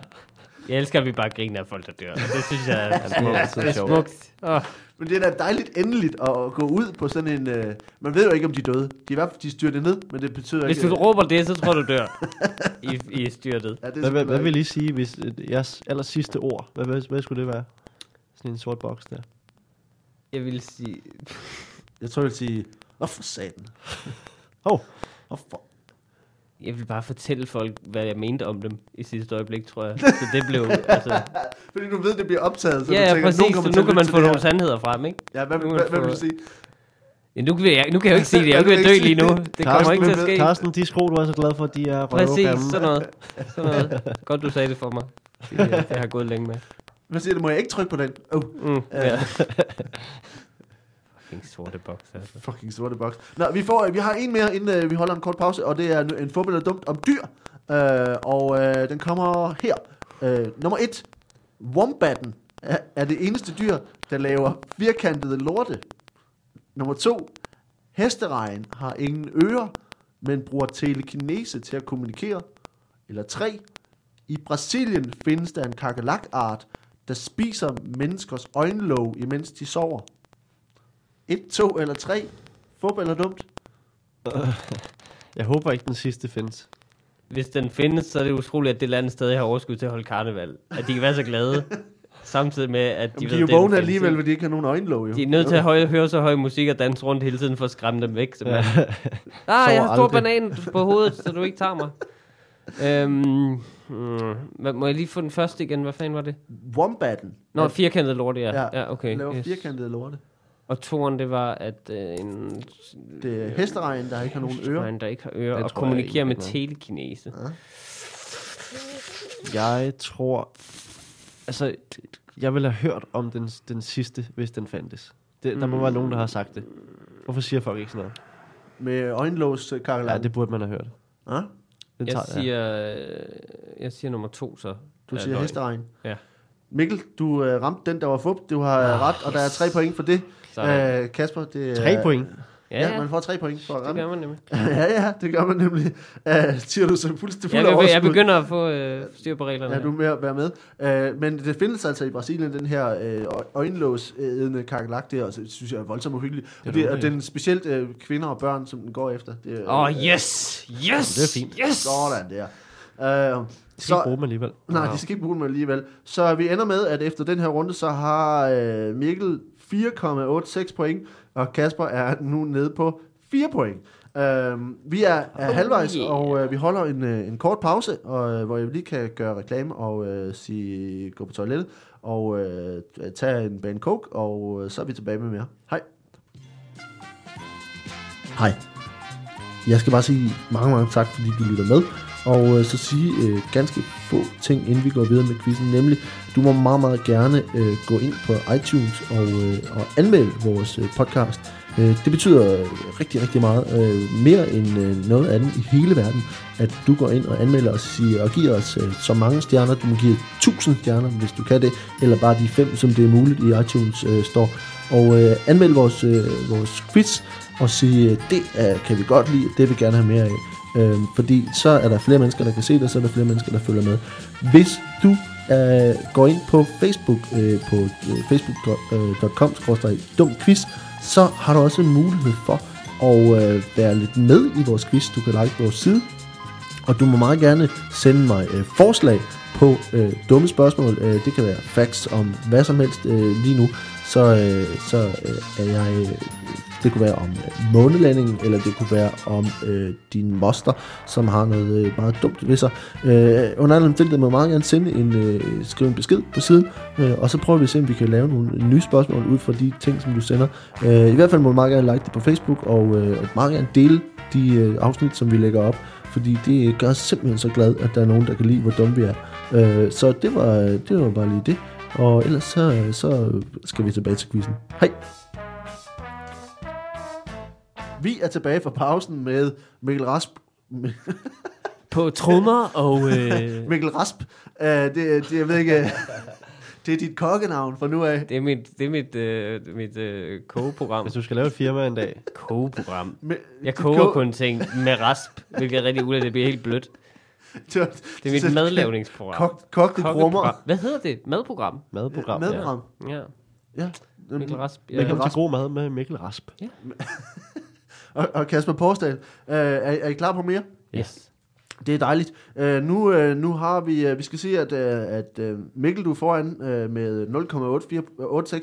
Jeg elsker, at vi bare griner af folk, der dør. Det synes jeg er, er altid det er sjovt. smukt. Oh, Men det er da dejligt endeligt at, gå ud på sådan en... Øh, man ved jo ikke, om de er døde. De er i hvert fald de styrte ned, men det betyder hvis ikke... du råber det, så tror du dør. I, i styrtet. ja, det er Hvad, hvad, vil I sige, hvis øh, jeres aller sidste ord, hvad, hvad, hvad skulle det være? Sådan en sort boks der. Jeg vil sige... Jeg tror, jeg vil sige, hvorfor satan? Hov, Hvorfor? Jeg vil bare fortælle folk, hvad jeg mente om dem i sidste øjeblik, tror jeg. Så det blev... altså, Fordi du ved, det bliver optaget, så ja, du ja, tænker, præcis. nogen Så kommer til nu kan man få nogle sandheder frem, ikke? Ja, hvad, Nu kan hvad, hvad vil du sige? Ja, nu, kan jeg, nu kan jeg jo ikke sige det. Jeg kan jo ikke dø lige nu. Det kommer ikke til at ske. Carsten, de sko, du er så glad for, de er Præcis, røvgammel. sådan noget. Sådan noget. Godt, du sagde det for mig. Det, det har jeg gået længe med. Hvad siger du? Må jeg ikke trykke på den? Oh, Mm, ja. Fucking sorte boks, altså. fucking sorte boks. Nå, vi, får, vi har en mere, inden øh, vi holder en kort pause, og det er en fodbold er dumt om dyr. Uh, og uh, den kommer her. Uh, nummer et. Wombatten er, er det eneste dyr, der laver firkantede lorte. Nummer to. Hesterejen har ingen ører, men bruger telekinese til at kommunikere. Eller tre. I Brasilien findes der en kakelakart, der spiser menneskers øjenlåg, imens de sover. Et, to eller tre. Fup eller dumt? Jeg håber ikke, den sidste findes. Hvis den findes, så er det utroligt, at det land stadig har overskud til at holde karneval. At de kan være så glade, samtidig med, at de, ved, de er jo vågne alligevel, fordi de ikke har nogen øjenlåg. Jo. De er nødt til at høje, høre så høj musik og danse rundt hele tiden for at skræmme dem væk. Simpelthen. ah, jeg har stor banan på hovedet, så du ikke tager mig. Øhm, hmm, hvad- må jeg lige få den første igen? Hvad fanden var det? Wombatten. Nå, firkantet lort, ja. Ja, Ja, ja okay. laver Yes. firkantede lorte. Og toren, det var, at øh, en Det er hesterejen, der ikke har nogen ører. der ikke har ører, Det og tror jeg kommunikerer med ikke, nej. telekinese. Jeg tror... Altså, jeg ville have hørt om den, den sidste, hvis den fandtes. Det, der må være nogen, der har sagt det. Hvorfor siger folk ikke sådan noget? Med øjenlås øh, kakelak. Ja, det burde man have hørt. Ja? Den Jeg tager, siger, øh, jeg siger nummer to, så. Du er siger løgn. hesterejen. Ja. Mikkel, du øh, ramte den, der var fup. Du har øh, ret, og der er tre point for det. Sådan. Øh, Kasper, det er... Tre point. Ja, ja, man får tre point for at det ramme. gør man nemlig. ja, ja, det gør man nemlig. Uh, siger du så fuldstændig fuld Jeg, af jeg, overskud. begynder at få øh, styr på reglerne. Ja, du er med at være med. Uh, men det findes altså i Brasilien, den her øh, øjenlås-ædende kakelak der, og så synes jeg er voldsomt uhyggeligt. er Og, det, og den specielt øh, kvinder og børn, som den går efter. Det, er- Åh, oh, yes! Yes! det er fint. Yes! Sådan der. Uh, Jeg skal ikke bruge dem alligevel. Nej, de skal ikke bruge dem alligevel. Så vi ender med, at efter den her runde, så har øh, Mikkel 4,86 point, og Kasper er nu nede på 4 point. Uh, vi er, er Oh, halvvejs, yeah. og uh, vi holder en, uh, en kort pause, og, uh, hvor jeg lige kan gøre reklame og uh, sige gå på toilettet, og uh, tage en bane coke, og uh, så er vi tilbage med mere. Hej. Hej. Jeg skal bare sige mange, mange tak, fordi du lytter med. Og øh, så sige øh, ganske få ting, inden vi går videre med quizzen. Nemlig, du må meget, meget gerne øh, gå ind på iTunes og, øh, og anmelde vores øh, podcast. Øh, det betyder rigtig, rigtig meget. Øh, mere end øh, noget andet i hele verden, at du går ind og anmelder os siger, og giver os øh, så mange stjerner. Du må give 1000 stjerner, hvis du kan det. Eller bare de fem, som det er muligt i iTunes øh, står. Og øh, anmeld vores, øh, vores quiz og sige, øh, det øh, kan vi godt lide, det vil vi gerne have mere af. Øh, fordi så er der flere mennesker, der kan se det, og så er der flere mennesker, der følger med. Hvis du øh, går ind på Facebook, øh, på øh, facebook.com øh, dum quiz, så har du også en mulighed for at øh, være lidt med i vores quiz. Du kan like vores side, og du må meget gerne sende mig øh, forslag på øh, dumme spørgsmål. Øh, det kan være facts om hvad som helst øh, lige nu. Så, øh, så øh, er jeg... Øh, det kunne være om øh, månelandingen, eller det kunne være om øh, din moster, som har noget øh, meget dumt ved sig. Øh, under alle omstændigheder må jeg meget gerne sende en, øh, skrive en besked på siden, øh, og så prøver vi at se, om vi kan lave nogle nye spørgsmål ud fra de ting, som du sender. Øh, I hvert fald må du meget gerne like det på Facebook, og øh, meget gerne dele de øh, afsnit, som vi lægger op, fordi det gør os simpelthen så glad, at der er nogen, der kan lide, hvor dumme vi er. Øh, så det var, øh, det var bare lige det. Og ellers så, øh, så skal vi tilbage til quizzen. Hej! Vi er tilbage fra pausen med Mikkel Rasp. På trommer og... Øh, Mikkel Rasp. Uh, det, det, jeg ved ikke, det er dit kokkenavn fra nu af. det er mit, det er mit, øh, mit øh, kogeprogram. Hvis du skal lave et firma en dag, Kogeprogram. Med, Jeg koger ko- kun ting med rasp, hvilket er rigtig ulækkert. Det bliver helt blødt. Det, var, Det er mit madlavningsprogram. Kok, kogte Kokkeprogram. krummer. Hvad hedder det? Madprogram? madprogram. Madprogram. Ja. Ja. Mikkel Rasp. Ja. Velkommen Rasp. til God Mad med Mikkel Rasp. Og, og Kasper Porsdal. Uh, er, er I klar på mere? Yes. Det er dejligt. Uh, nu, uh, nu har vi, uh, vi skal sige, at, uh, at uh, Mikkel, du er foran uh, med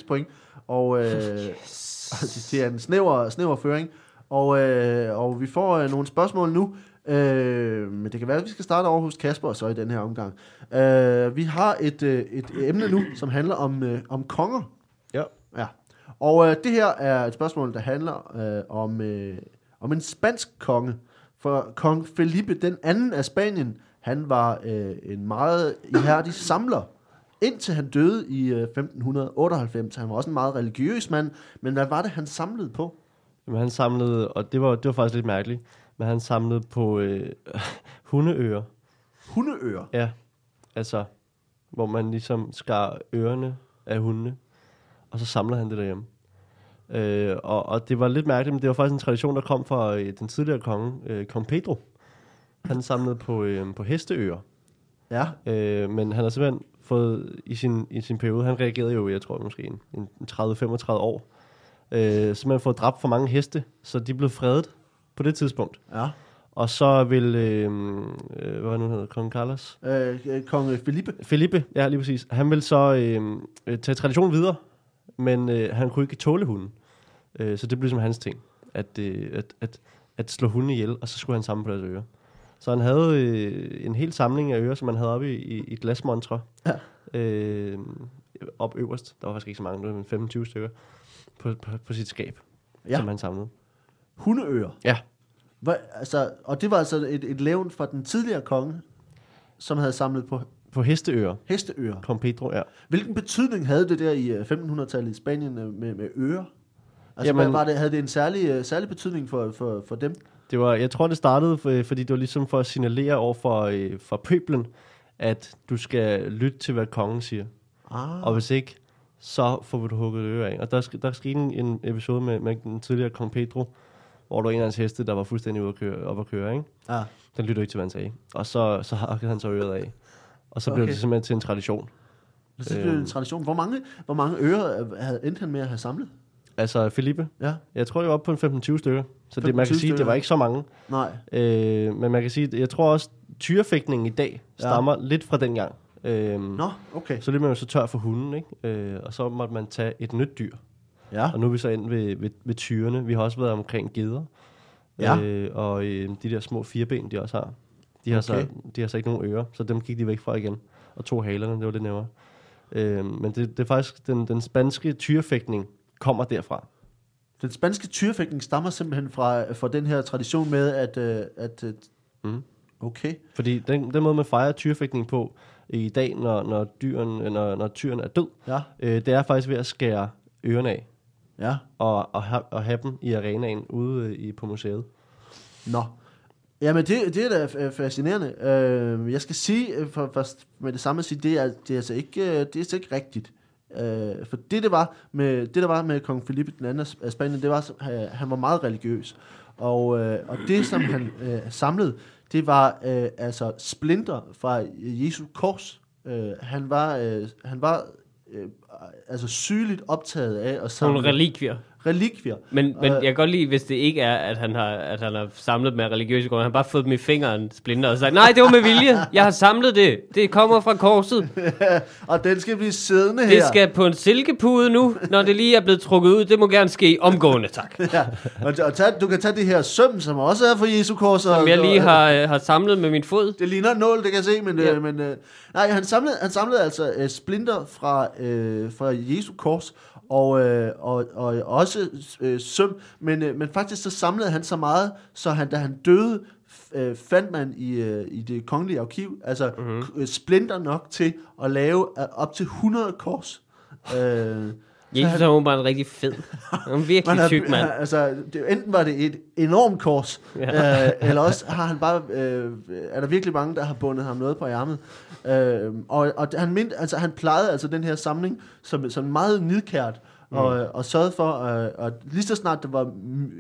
0,86 point, og uh, yes. det er en snæver, snæver føring, og, uh, og vi får uh, nogle spørgsmål nu, uh, men det kan være, at vi skal starte over hos Kasper så i den her omgang. Uh, vi har et, uh, et emne nu, som handler om, uh, om konger. Og øh, det her er et spørgsmål, der handler øh, om, øh, om en spansk konge. For kong Felipe den anden af Spanien, han var øh, en meget ihærdig samler, indtil han døde i øh, 1598. Han var også en meget religiøs mand, men hvad var det, han samlede på? Jamen, han samlede, og det var, det var faktisk lidt mærkeligt, men han samlede på øh, hundeører. Hundeører. Ja, altså, hvor man ligesom skar ørerne af hundene, og så samler han det derhjemme. Øh, og, og det var lidt mærkeligt, men det var faktisk en tradition, der kom fra øh, den tidligere konge, øh, kong Pedro. Han samlede på, øh, på hesteører. Ja. Øh, men han har simpelthen fået i sin, i sin periode, han reagerede jo, jeg tror måske en, en 30-35 år, øh, simpelthen fået dræbt for mange heste, så de blev fredet på det tidspunkt. Ja. Og så vil, øh, øh, hvad nu hedder, kong Carlos? Øh, øh, kong Felipe. Felipe, ja lige præcis. Han vil så øh, øh, tage traditionen videre, men øh, han kunne ikke tåle hunden. Øh, så det blev ligesom hans ting, at, øh, at, at, at slå hunden ihjel, og så skulle han samle på deres ører. Så han havde øh, en hel samling af ører, som han havde oppe i, i, i glasmontre. Ja. Øh, op øverst. Der var faktisk ikke så mange, men 25 stykker på, på, på sit skab, Ja. som han samlede. Hundeører. Ja. Hvad, altså, og det var altså et, et levn fra den tidligere konge, som havde samlet på På hesteører. hesteører. Kong Pedro, ja. Hvilken betydning havde det der i øh, 1500-tallet i Spanien øh, med, med ører? Altså, Jamen- var det, havde det en særlig, øh, særlig betydning for, for, for dem? Det var, jeg tror, det startede, for, fordi det var ligesom for at signalere over for, øh, for pøblen, at du skal lytte til, hvad kongen siger. Ah. Og hvis ikke, så får du hugget øre af. Og der, der skete en, en episode med, med den tidligere kong Pedro, hvor der var en af hans heste, der var fuldstændig ude at køre, op at køre. Ikke? Ja. Den lyttede ikke til, hvad han sagde. Og så, så hakkede han så øret af. Og så okay. blev det simpelthen til en tradition. Så det blev en Øhm. tradition. Hvor mange, hvor mange ører havde endte han med at have samlet? Altså, Felipe, Ja, jeg tror, det var oppe på en 15-20 stykker. Så det, man 15-20 kan sige, det var stykker. ikke så mange. nej. Øh, men man kan sige, jeg tror også, tyrefægtningen i dag stammer ja. lidt fra dengang. Øh, Nå, okay. Så blev man jo så tør for hunden, ikke? Øh, og så måtte man tage et nyt dyr. Ja. Og nu er vi så ind ved, ved, ved tyrene. Vi har også været omkring geder. Ja. Øh, og øh, de der små fireben, de også har. De har, Okay. så, de har så ikke nogen ører, så dem gik de væk fra igen. Og to halerne, det var lidt nemmere. Øh, men det, det er faktisk, den, den spanske tyrefægtning kommer derfra. Den spanske tyrefægtning stammer simpelthen fra, fra den her tradition med, at... øh, at øh, Mm. okay. Fordi den, den måde, man fejrer tyrefægtning på i dag, når, når, dyren, når, når tyren er død, Ja. øh, det er faktisk ved at skære ørerne af. Ja. Og, og, have, og have dem i arenaen ude øh, i, på museet. Nå. Jamen, det, det er da fascinerende. Øh, jeg skal sige, øh, for, for, med det samme at sige, det er, det er altså ikke, øh, det er altså ikke rigtigt. Øh, for det, det var med, det, der var med kong Felipe den anden af Spanien, det var, at øh, han var meget religiøs. Og, øh, og det, som han øh, samlede, det var øh, altså splinter fra Jesu kors. Øh, han var, øh, han var øh, altså sygeligt optaget af at Nogle relikvier relikvier. Men, men Øh. jeg kan godt lide, hvis det ikke er, at han har, at han har samlet med religiøse grunde. Han har bare fået dem i fingeren, splinter, og sagt, nej, det var med vilje. Jeg har samlet det. Det kommer fra korset. og den skal blive siddende her. Det skal på en silkepude nu, når det lige er blevet trukket ud. Det må gerne ske omgående, tak. ja. og, og tag, du kan tage det her søm, som også er fra Jesu kors. og- Som jeg lige og- har, øh, har samlet med min fod. Det ligner en nål, det kan jeg se, men, Ja. ja. men øh, nej, han samlede, han samlede altså øh, splinter fra, øh, fra Jesu kors, og, øh, og, og også øh, søm, men, øh, men faktisk så samlede han så meget, så han, da han døde, øh, fandt man i, øh, i det kongelige arkiv, altså Mhm. mm-hmm. splinter nok til at lave øh, op til 100 kors. Øh, Jesus er åbenbart en rigtig fed. Han er virkelig man tyk mand. Altså, det, enten var det et enormt kors, Ja. øh, eller også har han bare, øh, er der virkelig mange, der har bundet ham noget på ærmet. Øh, og, og han, mind, altså, han plejede altså den her samling som, som meget nidkært, og, Mm. og sørgede for, øh, at lige så snart der var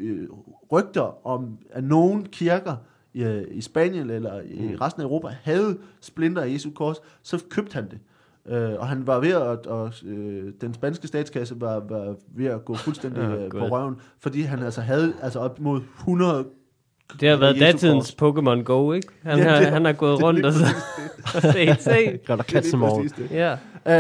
øh, rygter om, at nogen kirker i, øh, i Spanien eller i Mm. resten af Europa havde splinter af Jesu kors, så købte han det. Øh, og han var ved at, og, øh, den spanske statskasse var, var ved at gå fuldstændig øh, på godt. røven, fordi han altså havde altså op mod 100 Det har været datidens Pokémon Go, ikke? Han, Ja, har, det- han har gået rundt og så og set, se. Gør der Det er lige katsemorgen. præcis det. Ja.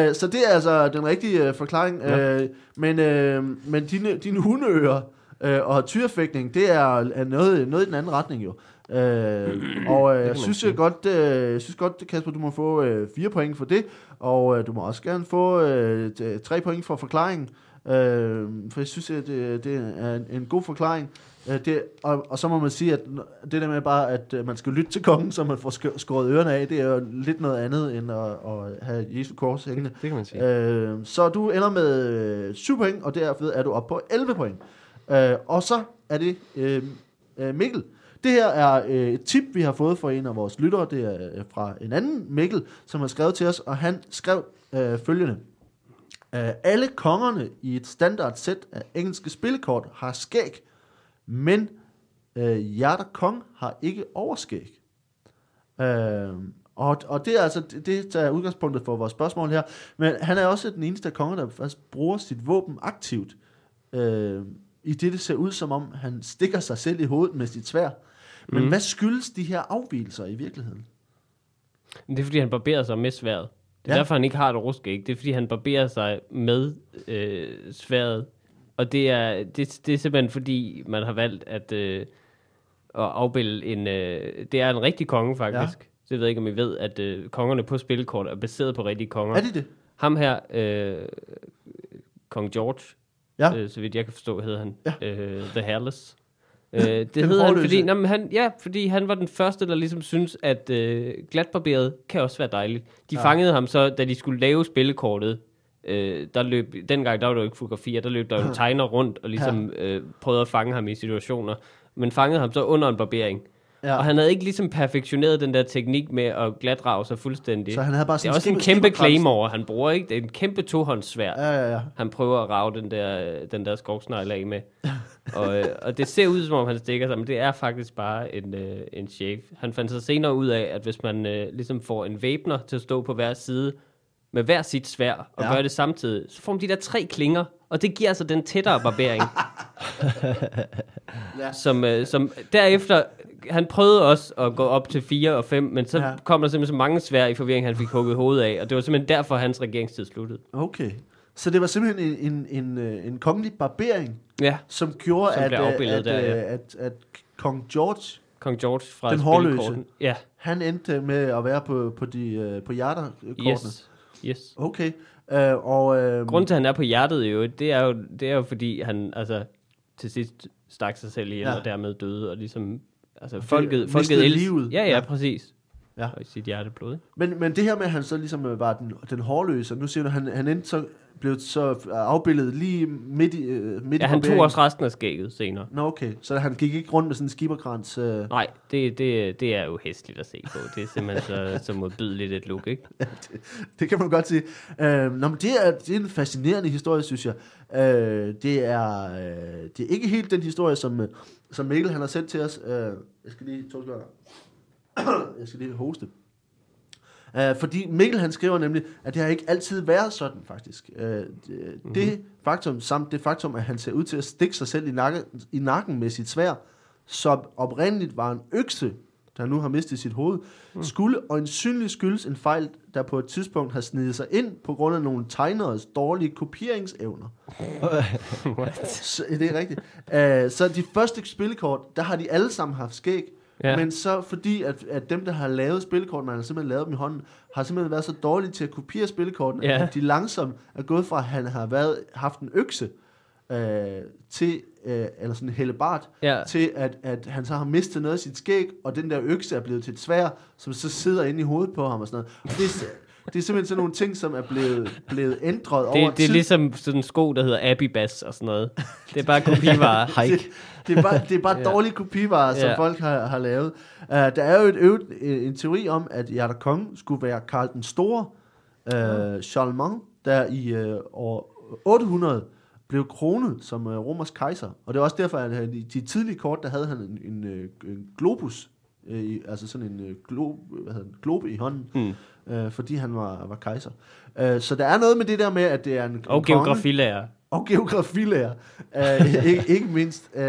Øh, så det er altså den rigtige uh, forklaring. Ja. Uh, men øh, men dine, dine hundeører uh, og tyrefægtning, det er, er noget, noget i den anden retning jo. Uh, og uh, jeg synes jeg godt, uh, jeg synes godt, Kasper, du må få uh, fire point for det, og uh, du må også gerne få uh, tre point for forklaringen. Uh, for jeg synes, at det, det er en, en god forklaring. Uh, det, og, og så må man sige, at det der med bare, at uh, man skal lytte til kongen, så man får sk- skåret ørerne af, det er jo lidt noget andet, end at, at have Jesu kors hængende. Det kan man sige. Øh, så du ender med øh, 7 point, og derved er du oppe på 11 point. Øh, og så er det øh, øh, Mikkel. Det her er øh, et tip, vi har fået fra en af vores lyttere. Det er øh, fra en anden Mikkel, som har skrevet til os, og han skrev øh, følgende. Øh, alle kongerne i et standard sæt af engelske spillekort har skæg, men øh, Hjerter Kong har ikke overskæg. Øh, og, og det er altså det, det der er udgangspunktet for vores spørgsmål her. Men han er også den eneste af konger, der faktisk bruger sit våben aktivt. Øh, I det, det ser ud som om, han stikker sig selv i hovedet med sit svær. Men Mhm. hvad skyldes de her afvielser i virkeligheden? Det er, fordi han barberer sig med sværet. Det er Ja. derfor, han ikke har et ruskæg. Det er, fordi han barberer sig med øh, sværet. Og det er, det, det er simpelthen, fordi man har valgt at, øh, at afbilde en... Øh, det er en rigtig konge, faktisk. Ja. Jeg ved ikke, om I ved, at øh, kongerne på spilkort er baseret på rigtige konger. Er de det? Ham her, øh, kong George, Ja. øh, så vidt jeg kan forstå, hedder han, ja. øh, The Hairless. Øh, det Den hedder han, fordi, men han, ja, fordi han var den første, der ligesom synes, at øh, glatbarberet kan også være dejligt. De Ja. ja. fangede ham så, da de skulle lave spillekortet. Øh, der løb, dengang der var der jo ikke fotografier, der løb der jo tegner rundt og ligesom øh, prøvede at fange ham i situationer. Men fangede ham så under en barbering. Ja. Og han havde ikke ligesom perfektioneret den der teknik med at glatrage sig fuldstændig. Så han havde bare det sådan er også en kæmpe claymore, han bruger, ikke? Det er en kæmpe tohåndssvær. Ja, ja, ja. Han prøver at rave den der, den der skovsnegle af med. og, øh, og det ser ud, som om han stikker sig, men det er faktisk bare en, øh, en shave. Han fandt sig senere ud af, at hvis man øh, ligesom får en væbner til at stå på hver side, med hver sit svær, og ja. gør det samtidig, så får man de der tre klinger, og det giver altså den tættere barbering. Ja. som, øh, som derefter, han prøvede også at gå op til 4 og 5, men så Ja. kom der simpelthen så mange svær i forvirring, han fik hugget hovedet af, og det var simpelthen derfor, hans regeringstid sluttede. Okay. Så det var simpelthen en, en, en, øh, en kongelig barbering, Ja, som gjorde, Som at, øh, at, der, ja. øh, at, at kong George, Kong George fra Den hårløse. Ja, han endte med at være på, på, de, på hjerterkortene. yes. yes. Okay. Øh, og, øh, Grunden til, at han er på hjertet jo, det er jo, det er jo fordi, han altså, til sidst stak sig selv ihjel, ja. og dermed døde, og ligesom, altså det folket, folket elsker. livet. Ja, Ja. ja, præcis. Ja. Og i sit hjerteblod, ikke? Men, men det her med, at han så ligesom øh, var den, den hårløse, og nu siger du, han, han endte så, blev så afbildet lige midt i, øh, midt Ja, i han tog også resten af skægget senere. Nå, okay. Så han gik ikke rundt med sådan en skiberkrans. Øh. Nej, det, det, det er jo hæsligt at se på. Det er simpelthen så, så modbydeligt et look, ikke? Det kan man godt sige. Øh, nå, men det er, det er en fascinerende historie, synes jeg. Øh, det, er, øh, det er ikke helt den historie, som, øh, som Mikkel han har sendt til os. Øh, jeg skal lige... To sekunder. jeg skal lige hoste. Uh, fordi Mikkel han skriver nemlig, at det har ikke altid været sådan faktisk. Uh, det, mm-hmm. det faktum, samt det faktum, at han ser ud til at stikke sig selv i nakken, i nakken med sit svær, som oprindeligt var en økse, der nu har mistet sit hoved, mm. skulle øjensynligt skyldes en fejl, der på et tidspunkt har snedet sig ind på grund af nogle tegneres dårlige kopieringsevner. så, det er rigtigt. Uh, så de første spillekort, der har de alle sammen haft skæg, ja. Men så fordi, at, at dem, der har lavet spillekortene, har simpelthen lavet dem i hånden, har simpelthen været så dårlige til at kopiere spillekortene. Ja. at de langsomt er gået fra, at han har været, haft en økse, øh, til, øh, eller sådan hellebart, Ja. til at, at han så har mistet noget af sit skæg, og den der økse er blevet til et svær, som så sidder inde i hovedet på ham og sådan noget. Og det, er, det er simpelthen sådan nogle ting, som er blevet, blevet ændret over Det, det er tid. ligesom sådan en sko, der hedder Abibas og sådan noget. Det er bare kopivarer. det, det er bare, det er bare Ja. dårlige kopivarer, som Ja. folk har, har lavet. Uh, der er jo et øvrigt, øh, en teori om, at Hjerter Kong skulle være Karl den Store, uh, Charlemagne, der i uh, år 800 blev kronet som uh, romersk kejser. Og det er også derfor, at han, i de tidlige kort, der havde han en, en, øh, en globus, øh, altså sådan en øh, glo, hvad hedder den, globe i hånden, Mm. øh, fordi han var, var kejser. Øh, så der er noget med det der med, at det er en, en Og konge. geografilærer. og geografilærer, uh, ikke, ikke mindst. Uh,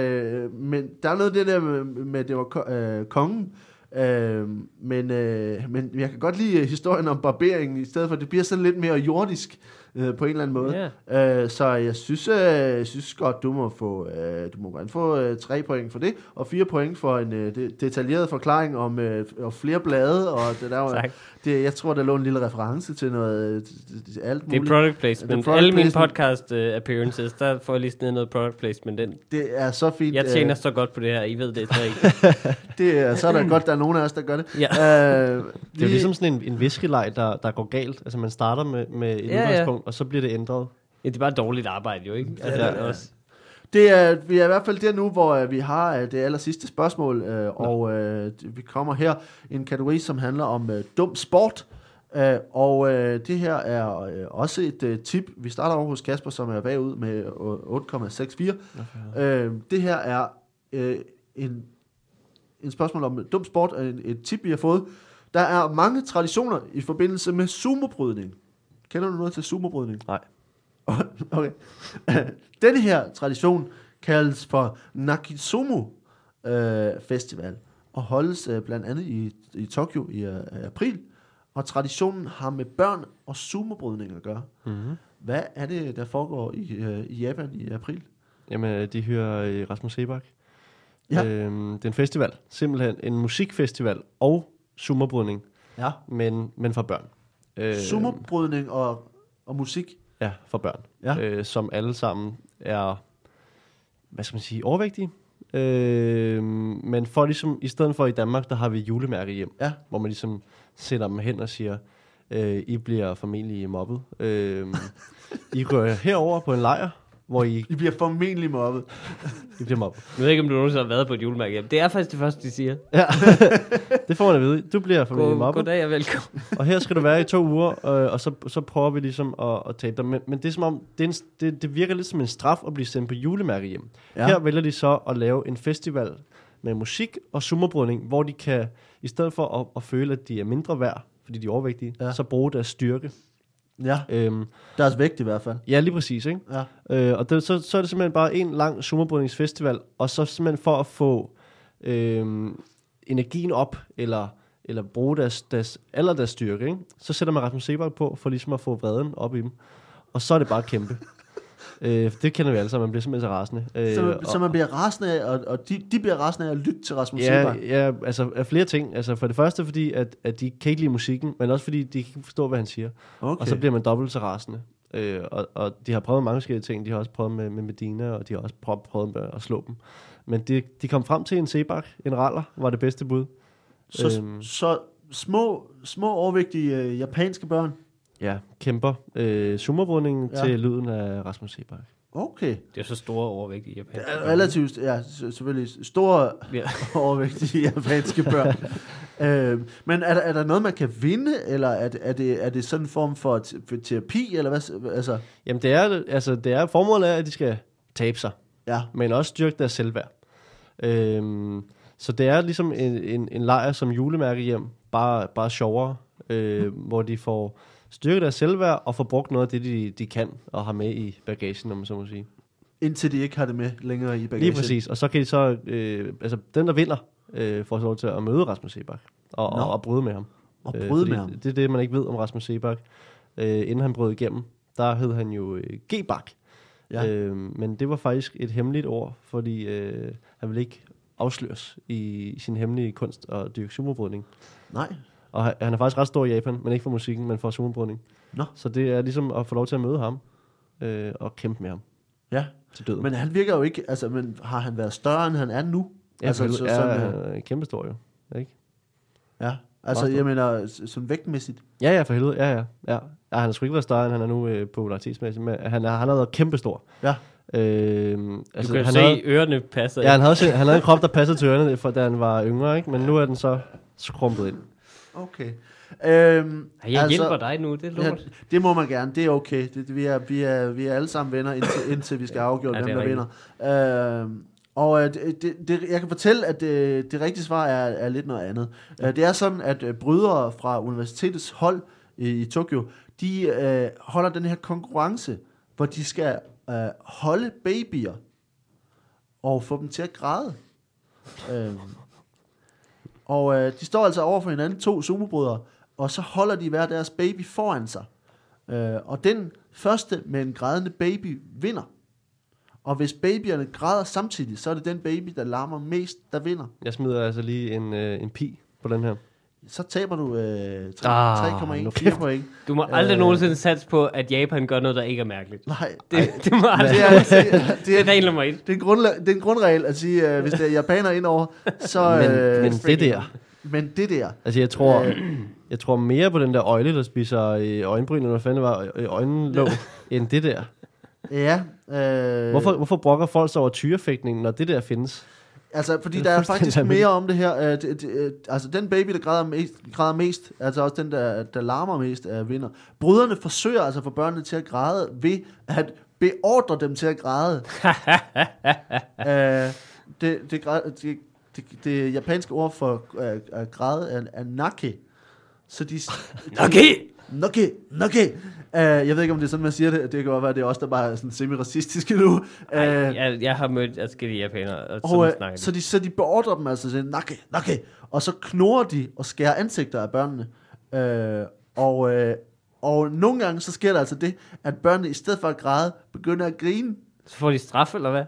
men der er noget det der med, med det var ko- uh, kongen, uh, men, uh, men jeg kan godt lide historien om barberingen, i stedet for, det bliver sådan lidt mere jordisk uh, på en eller anden måde. Ja. Uh, så jeg synes, uh, jeg synes godt, du må få, uh, du må gerne få uh, tre point for det, og fire point for en de- detaljeret forklaring om uh, og flere blade, og det der. Det, jeg tror, der lå en lille reference til noget, øh, alt Det er muligt. product Det er placement. product Alle mine podcast uh, appearances, der får jeg lige sådan noget product placement. Den. Det er så fint. Jeg tjener så godt på det her, I ved det så ikke. det er, så er der godt, der er nogen af os, der gør det. Ja. Uh, Det er jo ligesom sådan en, en viskeleg, der, der går galt. Altså man starter med, med et Ja, ja, ja. udgangspunkt, og så bliver det ændret. Ja, det er bare dårligt arbejde jo, ikke? Altså, ja, ja. Også. Det er, vi er i hvert fald der nu, hvor øh, vi har øh, det aller sidste spørgsmål, øh, og øh, vi kommer her en kategori, som handler om øh, dum sport. Øh, og øh, det her er øh, også et øh, tip. Vi starter over hos Kasper, som er bagud med øh, 8,64. Øh, det her er øh, en, en spørgsmål om dum sport, og en, et tip, vi har fået. Der er mange traditioner i forbindelse med sumobrydning. Kender du noget til sumobrydning? Nej. Okay. Denne her tradition kaldes for Nakitsumu øh, Festival og holdes øh, blandt andet i, i Tokyo i øh, april. Og traditionen har med børn og sumobrydning at gøre. Mm-hmm. Hvad er det, der foregår i, øh, i Japan i april? Jamen, de hører øh, Rasmus Sebak. Ja. Øhm, det er en festival. Simpelthen en musikfestival og sumobrydning, Ja. men, men for børn. Øh, Sumobrydning og, og musik. Ja, for børn. Ja. Øh, som alle sammen er, hvad skal man sige, overvægtige. Øh, men for ligesom, i stedet for i Danmark, der har vi julemærke hjem, Ja. hvor man ligesom sætter dem hen og siger, øh, I bliver formentlig mobbet. Øh, I går herover på en lejr, hvor I, I bliver formentlig mobbet. I bliver mobbet. Jeg ved ikke, om du nogensinde har været på et julemærke hjem. Det er faktisk det første, de siger. Ja, det får man at vide. Du bliver formentlig God, mobbet. goddag og velkommen. Og her skal du være i to uger, øh, og så, så prøver vi ligesom at, at tabe dig. Men, men det er som om, det, er en, det, det virker lidt som en straf at blive sendt på julemærke hjem. Ja. Her vælger de så at lave en festival med musik og sumobrydning, hvor de kan, i stedet for at, at føle, at de er mindre værd, fordi de er overvægtige, ja. så bruge deres styrke. Ja, Øhm, deres vægt i hvert fald. ja, lige præcis, ikke? Ja. Øh, og det, så, så er det simpelthen bare en lang sumobrydningsfestival, og så simpelthen for at få øh, energien op, eller, eller bruge deres, deres, eller deres styrke, ikke? så sætter man Rasmus Sebak på, for ligesom at få vreden op i dem. Og så er det bare kæmpe. Øh, det kender vi alle sammen, man bliver simpelthen så rasende. Øh, Så, man, og- så man bliver rasende af, og, og de, de bliver rasende af at lytte til Rasmus Ja, Sebak. ja, altså af flere ting. Altså for det første fordi, at, at de kan ikke lide musikken, men også fordi, de kan ikke forstå, hvad han siger. Okay. Og så bliver man dobbelt så rasende. Øh, og, og de har prøvet mange forskellige ting. De har også prøvet med, med Medina, og de har også prøvet, prøvet med at slå dem. Men de, de kom frem til en Sebak, en raller, var det bedste bud. Så, Øhm. så små, små overvægtige øh, japanske børn. Ja, kæmper øh, sumobrydningen Ja. til lyden af Rasmus Sebak. Okay. Det er så store overvægt i Japan. Det er relativt, ja, selvfølgelig store Ja. overvægtige japanske børn. øh, men er der, er der noget, man kan vinde, eller er det, er det, er det sådan en form for, t- for terapi, eller hvad? Altså, Jamen det er, altså, det er formålet er, at de skal tabe sig. ja. men også styrke deres selvværd. Øhm, så det er ligesom en, en, en lejr som julemærke hjem, bare, bare sjovere, øh, hvor de får styrket deres selvværd og får brugt noget af det, de, de kan og har med i bagagen, om man så må sige. Indtil de ikke har det med længere i bagagen. Lige præcis. Og så kan de så, øh, altså den der vinder, øh, får så lov til at møde Rasmus Sebak og, og, og bryde med ham. Og Øh, bryde fordi med ham. Det er det, man ikke ved om Rasmus Sebak. Øh, inden han brød igennem, der hed han jo øh, G-Bak. Ja. Øh, men det var faktisk et hemmeligt ord, fordi øh, han ville ikke afsløres i, i sin hemmelige kunst og dyrke sumobrydning. Nej. Og han, han er faktisk ret stor i Japan, men ikke for musikken, men for sumobrydning. Nå. Så det er ligesom at få lov til at møde ham øh, og kæmpe med ham Ja, til døden. men han virker jo ikke, altså, men har han været større, end han er nu? ja, altså, så, ja, sådan, han øh, er kæmpe stor jo. Ikke? ja. Altså, jeg mener, sådan vægtmæssigt. Ja, ja, for helvede. Ja, ja. ja. ja han har sgu ikke været større, end han er nu øh, popularitetsmæssigt, men han, er, han har været kæmpe stor. Ja. Øh, Du altså, kan han se, havde, ørerne passer. ja, han havde, også- han havde en krop, der passede til ørerne, for, da han var yngre, ikke? men nu er den så skrumpet ind. Okay. Øhm, Ja, jeg hjælper dig nu, det er Ja, lort. det må man gerne, det er okay. Det, det, vi, er, vi, er, vi er alle sammen venner, indtil, indtil vi skal afgjøre, Ja, hvem der er vinder. Øhm, og øh, det, det, jeg kan fortælle, at det, det rigtige svar er, er lidt noget andet. Ja. Det er sådan, at øh, brydere fra universitetets hold i, i Tokyo, de øh, holder den her konkurrence, hvor de skal øh, holde babyer og få dem til at græde. Øh, og øh, de står altså over for hinanden, to sumobrødre, og så holder de hver deres baby foran sig. Øh, og den første med en grædende baby vinder. Og hvis babyerne græder samtidig, så er det den baby, der larmer mest, der vinder. Jeg smider altså lige en, øh, en pi på den her. Så taber du øh, Ah, 3,1 nu 4 point. Du må aldrig Øh. nogensinde satse på, at Japan gør noget, der ikke er mærkeligt. Nej, Det, det må aldrig. det er, det er, det er, regel nummer et. det er, en, grundla- det er en grundregel at sige, øh, hvis det er japaner indover, så... Men, øh, men det der, men det der, altså jeg tror, Øh. jeg tror mere på den der øjle, der spiser øh, øjenbryn, eller hvad fanden det var, øh, øjenlåg, end det der. ja... Øh, Hvorfor, hvorfor brokker folk sig over tyrefægtning, når det der findes? Altså, fordi der er faktisk mere om det her. Øh, det, det, øh, altså, den baby, der græder mest, græder mest, altså også den, der, der larmer mest, er vinder. Brødrene forsøger altså få børnene til at græde ved at beordre dem til at græde. øh, det, det, det, det, det japanske ord for øh, at græde er, er nake. Så de... Okay. Nake, nake. Uh, jeg ved ikke, om det er sådan, man siger det. Det kan godt være, det er også der bare er sådan semi-racistisk nu. Uh, Jeg, jeg har mødt adskillige japanere, og og, øh, snakker så, de, så de beordrer dem altså til nakke, nakke, og så knurrer de og skærer ansigter af børnene. Øh, og, øh, og nogle gange så sker der altså det, at børnene i stedet for at græde, begynder at grine. Så får de straf, eller hvad?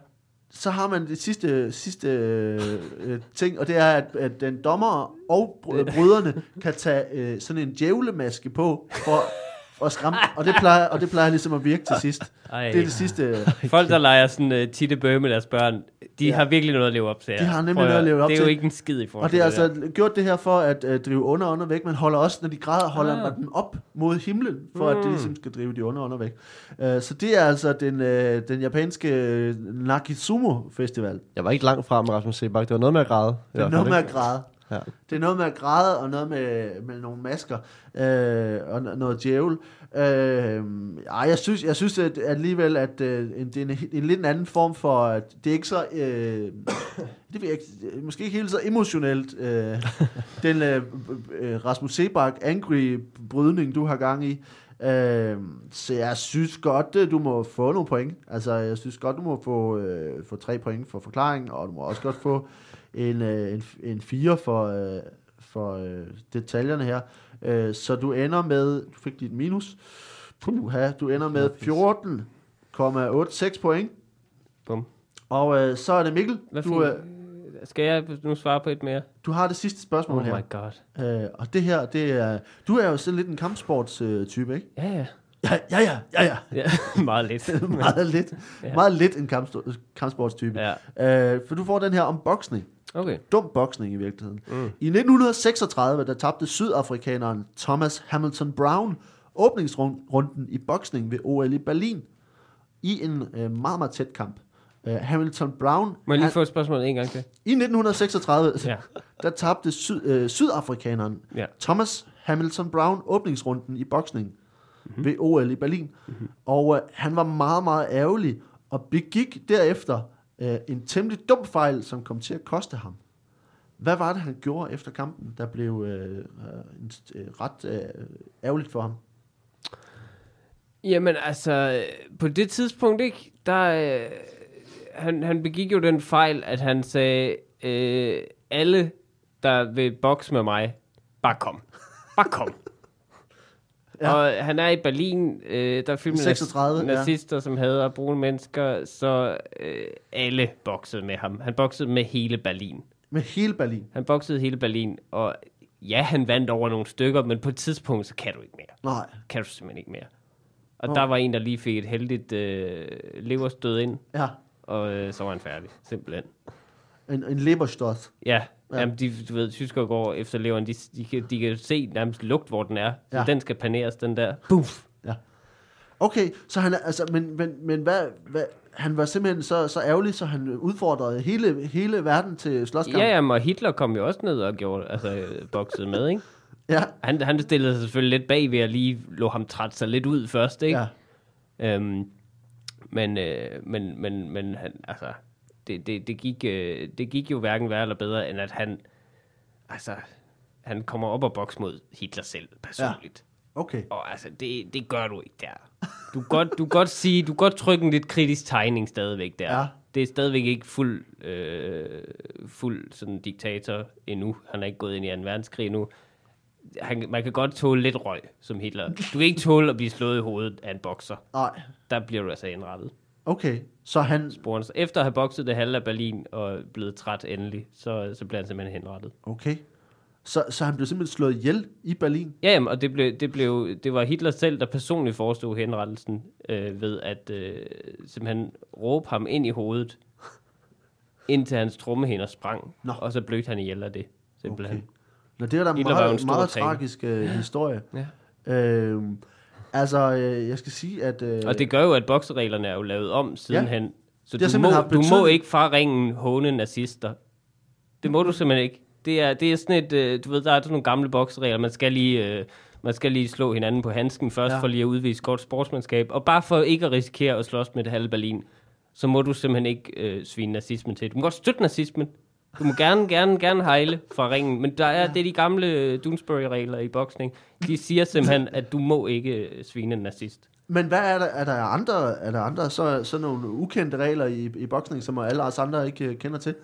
Så har man det sidste, sidste øh, ting, og det er, at, at den dommer og br- brødrene kan tage øh, sådan en djævlemaske på for, for at skræmme, og det, plejer, og det plejer ligesom at virke til sidst. Ej. Det er det sidste. øh, Folk, der leger sådan uh, titte bøge med deres børn, de Ja. har virkelig noget at leve op til. De har nemlig Prøv noget at leve op Det er jo til. ikke en skid i forhold Og det er til altså gjort det her for at uh, drive under og under væk. Man holder også, når de græder, holder Ah. man dem op mod himlen, for at det Mm. ligesom skal drive de under og under væk. Uh, så det er altså den, uh, den japanske Nakisumo Festival. Jeg var ikke langt fra med Rasmus Sebak. Det var noget med at græde. Det hvert noget med at græde. Ja. Det er noget med at græde, og noget med, med nogle masker, øh, og noget djævel. Øh, ej, jeg synes, jeg synes at alligevel, at øh, det er en, en lidt anden form for, at det er ikke så, øh, det er jeg måske ikke helt så emotionelt, øh, den øh, øh, Rasmus Sebak angry brydning, du har gang i. Øh, så jeg synes godt, øh, du må få nogle point. Altså, jeg synes godt, du må få, øh, få tre point for forklaringen, og du må også godt få en, øh, en, en 4 for, øh, for øh, detaljerne her. Øh, så du ender med, du fik dit minus, Puha, du ender med 14,86 point. Bum. Og øh, så er det Mikkel. Hvad Du, øh, Skal jeg nu svare på et mere? du har det sidste spørgsmål Oh her. my god. Øh, og det her, det er... Du er jo sådan lidt en kampsports-type, øh, type, ikke? Ja, ja. Ja, ja, ja, ja, ja. ja meget lidt. meget lidt. Ja. Meget lidt en kampsportstype. ja. Øh, for du får den her om boksning. Okay. Dum boksning i virkeligheden. Mm. I 1936, der tabte sydafrikaneren Thomas Hamilton Brown åbningsrunden i boksning ved OL i Berlin i en øh, meget, meget tæt kamp. Øh, Hamilton Brown, Må jeg lige han, få et spørgsmål en gang til? i 1936, Ja. der tabte syd, øh, sydafrikaneren Ja. Thomas Hamilton Brown åbningsrunden i boksning Mhm. mm-hmm. ved OL i Berlin. Mm-hmm. Og øh, han var meget, meget ærgerlig og begik derefter øh, en temmelig dum fejl, som kom til at koste ham. Hvad var det, han gjorde efter kampen, der blev øh, øh, en, øh, ret øh, ærgerligt for ham? Jamen altså, på det tidspunkt ikke, der, øh, han, han begik jo den fejl, at han sagde, øh, alle, der vil bokse med mig, bare kom. Bare kom. Ja. ja. Og han er i Berlin, øh, der er filmet 36, ja. nazister, som hader brune mennesker, så øh, alle boksede med ham. Han boksede med hele Berlin. Med hele Berlin. Han boksede hele Berlin, og ja, han vandt over nogle stykker, men på et tidspunkt, så kan du ikke mere Nej, kan du simpelthen ikke mere. Og Nå. der var en, der lige fik et heldigt øh, leverstød ind, ja. og øh, så var han færdig, simpelthen. En, en Leberstoss. Ja, Ja. ja. Jamen, de, du ved, tyskere går efter leveren, de, de, kan, de kan se nærmest lugt, hvor den er. Så Ja. ja. den skal paneres, den der. Buff! Okay, så han er, altså, men, men, men hvad, hvad, han var simpelthen så, så ærgerlig, så han udfordrede hele, hele verden til slåskamp. Ja, jamen, og Hitler kom jo også ned og gjorde, altså, boksede med, ikke? ja. Han, han stillede sig selvfølgelig lidt bag ved at lige lå ham træt sig lidt ud først, ikke? ja. Øhm, men, øh, men, men, men han, altså, det, det, det, gik, øh, det gik jo hverken værre eller bedre, end at han, altså, han kommer op og boks mod Hitler selv, personligt. Okay. Og altså, det, det gør du ikke der. du kan godt, du godt sige, du godt trykke en lidt kritisk tegning stadigvæk der. Ja. Det er stadigvæk ikke fuld, øh, fuld sådan diktator endnu. Han er ikke gået ind i 2. verdenskrig endnu. Han, man kan godt tåle lidt røg som Hitler. Du kan ikke tåle at blive slået i hovedet af en bokser. Nej. Der bliver du altså indrettet. Okay, så han... Sporen. Efter at have bokset det halve af Berlin og blevet træt endelig, så, så bliver han simpelthen henrettet. Okay. Så, så han blev simpelthen slået ihjel i Berlin? Ja, jamen, og det, blev, det, blev, det var Hitler selv, der personligt forestod henrettelsen øh, ved at øh, simpelthen råbe ham ind i hovedet, indtil hans trommehinder sprang, Nå. og så blødte han ihjel af det, simpelthen. Okay. Nå, det er da en Hitler var jo en meget, meget tragisk øh, historie. Ja. Øhm, altså, øh, jeg skal sige, at... Øh, Og det gør jo, at boksereglerne er jo lavet om sidenhen. Så Det har du må, du må ikke fra ringen håne nazister. Det må du simpelthen ikke. Det er, det er sådan et, øh, du ved, der er sådan nogle gamle bokseregler. Man skal lige, øh, man skal lige slå hinanden på handsken først, Ja. ja. for lige at udvise godt sportsmandskab. Og bare for ikke at risikere at slås med det halve Berlin, så må du simpelthen ikke øh, svine nazismen til. Du må godt støtte nazismen. Du må gerne, gerne, gerne hejle fra ringen. Men der er, det er de gamle Doonesbury-regler i boksning. De siger simpelthen, at du må ikke øh, svine en nazist. Men hvad er der? Er der andre, er der andre så, så nogle ukendte regler i, i boksning, som alle os andre ikke øh, kender til?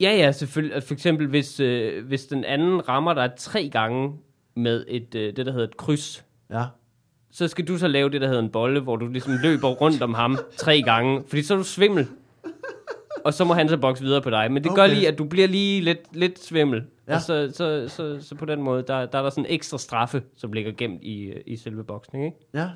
Ja, ja, selvfølgelig. For eksempel, hvis, øh, hvis den anden rammer dig tre gange med et, øh, det, der hedder et kryds, Ja. så skal du så lave det, der hedder en bolle, hvor du ligesom løber rundt om ham tre gange, fordi så er du svimmel. Og så må han så bokse videre på dig. Men det okay. gør lige, at du bliver lige lidt, lidt svimmel. Ja. Og så, så, så, så på den måde, der, der er der sådan en ekstra straffe, som ligger gemt i, i selve boksning, ikke? Ja.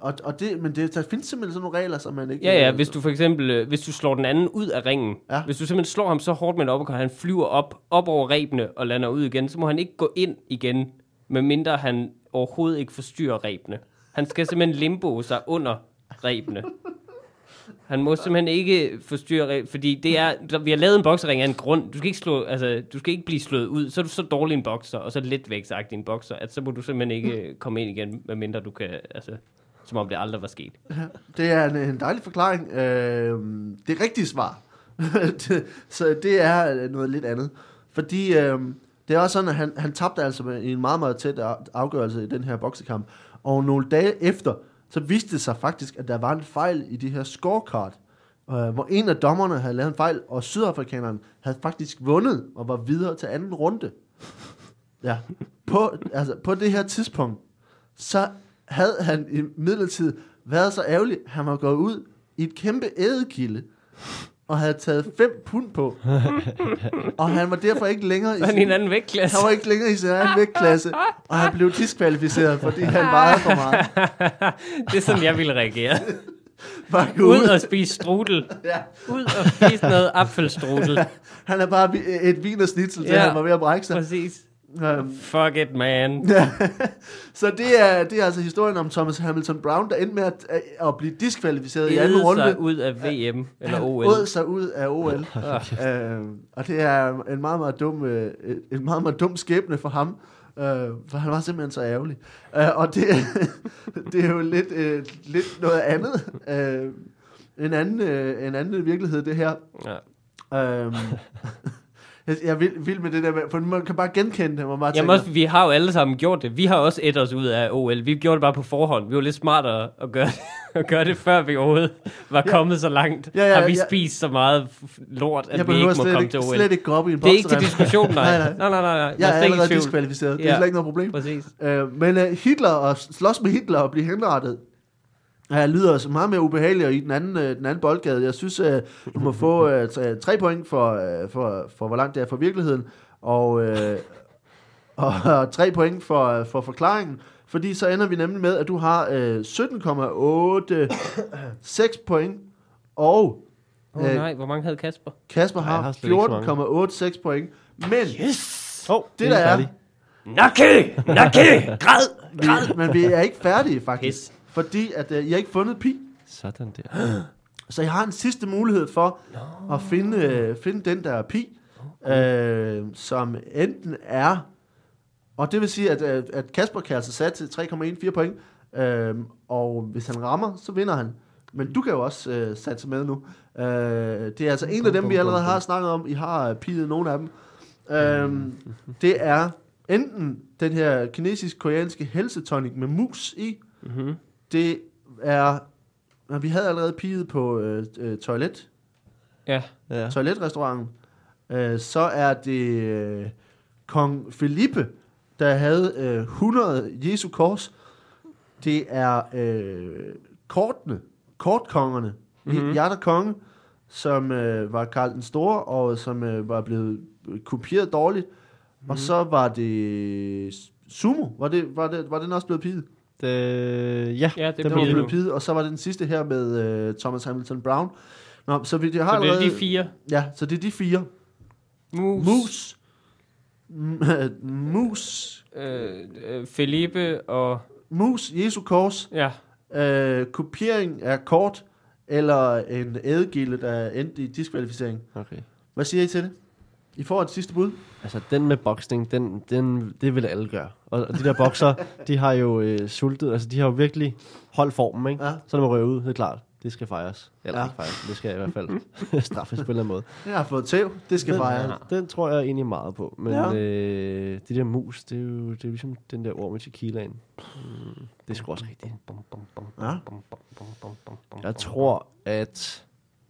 Og, og det, men det, der findes simpelthen sådan nogle regler, som man ikke... Ja, ja, hvis du for eksempel, øh, hvis du slår den anden ud af ringen, ja. hvis du simpelthen slår ham så hårdt med en uppercut, han flyver op, op over rebene og lander ud igen, så må han ikke gå ind igen, medmindre han overhovedet ikke forstyrrer rebene. Han skal simpelthen limbo sig under rebene. Han må simpelthen ikke forstyrre reb, fordi det er, der, vi har lavet en boksering af en grund. Du skal ikke, slå, altså, du skal ikke blive slået ud. Så er du så dårlig en bokser, og så lidt vægtsagtig en bokser, at så må du simpelthen ikke øh, komme ind igen, medmindre du kan, altså, som om det aldrig var sket. Det er en, en dejlig forklaring. Øh, det rigtige svar. så det er øh, noget lidt andet. Fordi øh, det er også sådan, at han, han tabte altså i en meget, meget tæt afgørelse i den her boksekamp. Og nogle dage efter, så viste det sig faktisk, at der var en fejl i det her scorecard. Øh, hvor en af dommerne havde lavet en fejl, og sydafrikaneren havde faktisk vundet og var videre til anden runde. Ja. På, altså, på det her tidspunkt, så havde han i midlertid været så ærgerlig, at han var gået ud i et kæmpe ædekilde, og havde taget 5 pund på. og han var derfor ikke længere i han sin, en anden vægtklasse. han var ikke længere i sin egen vægtklasse, og han blev diskvalificeret, fordi han vejede for meget. Det er sådan, jeg ville reagere. Bare gå Ud ud. og spise strudel. Ja. Ud og spise noget apfelstrudel. Han er bare et vinersnitzel, til Ja. han var ved at brække sig. Præcis. Øhm, Fuck it, man. så det er, det er altså historien om Thomas Hamilton Brown, der endte med at, at blive diskvalificeret i anden runde. sig ud af VM eller Han OL. åd sig ud af OL. øh, og det er en meget, meget dum, øh, en meget, meget dum skæbne for ham. Øh, for han var simpelthen så ærgerlig. Øh, og det, det er jo lidt, øh, lidt noget andet. Øh, en, anden øh, en anden virkelighed, det her. Ja. Øh, jeg, jeg er vild, vild med det der, med, for man kan bare genkende det. Man bare Jamen tænker, også, vi har jo alle sammen gjort det. Vi har også et os ud af OL. Vi gjorde det bare på forhånd. Vi var lidt smartere at gøre det, at gøre det før vi overhovedet var Ja. kommet så langt. Ja, ja, har vi ja. spist så meget lort, at jeg vi ikke må komme ikke, til OL. slet ikke gå op i en Det er ikke til diskussion, nej. Nej, nej. nej, nej. Jeg er allerede diskvalificeret. Det er slet ikke noget problem. Præcis. Øh, men uh, Hitler og slås med Hitler og blive henrettet, uh, lyder så meget mere ubehageligt og i den anden, uh, den anden boldgade. Jeg synes, uh, du må få uh, tre, tre point for, for, for, hvor langt det er fra virkeligheden, og, og, og tre point for, for forklaringen. Fordi så ender vi nemlig med, at du har uh, 17,86 point, og Åh oh, Øh, nej, hvor mange havde Kasper? Kasper har har slet ikke så 14,86 point. Men Yes! Oh, det der er, Nakke! Nakke! Græd! vi, men vi er ikke færdige faktisk. Pis. Fordi at, uh, I har ikke fundet pi. Sådan der. Så jeg har en sidste mulighed for at finde, øh, finde den der pi, øh, som enten er, og det vil sige, at, øh, at Kasper kan altså sætte til 3,14 point, øh, og hvis han rammer, så vinder han. Men du kan jo også øh, satse med nu. Øh, det er altså en af dem, vi allerede har snakket om. I har øh, piget nogle af dem. Øh, det er enten den her kinesisk-koreanske helsetonic med mus i, Mm-hmm. Det er... Vi havde allerede piget på øh, øh, toilet, Ja. Ja. toiletrestauranten. Øh, så er det øh, kong Felipe, der havde øh, 100 Jesu kors. Det er øh, kortene, kortkongerne, Mhm. mm-hmm. Konge, som øh, var Karl den Store, og som øh, var blevet kopieret dårligt. Mm-hmm. Og så var det Sumo, var det, var det, var den også blevet piget? Det, ja, Ja, det den blev piget, og så var det den sidste her med øh, Thomas Hamilton Brown. Nå, så vi det har Så det er allerede, de fire. Ja, så det er de fire. Mus. Mus. M- Mus. Øh, øh, Felipe og... Mus, Jesu kors, Ja. øh, kopiering af kort, eller en ædegilde, der endte i diskvalificering. Okay. Hvad siger I til det? I får et sidste bud. Altså, den med boksning, den, den, det vil alle gøre. Og, og de der bokser, de har jo øh, sultet, altså de har jo virkelig holdt formen, ikke? Ja. Så når man rører ud, det er klart, det skal fejres. Eller Ja. ikke fejres, det skal i hvert fald straffes på en eller anden måde. Jeg har fået tæv. Det skal fejres. Den, den tror jeg egentlig meget på. Men Ja. øh, det der mus, det er jo det er jo ligesom den der ord med tequilaen. Mm, det er sgu også rigtigt. Ja. Jeg tror, at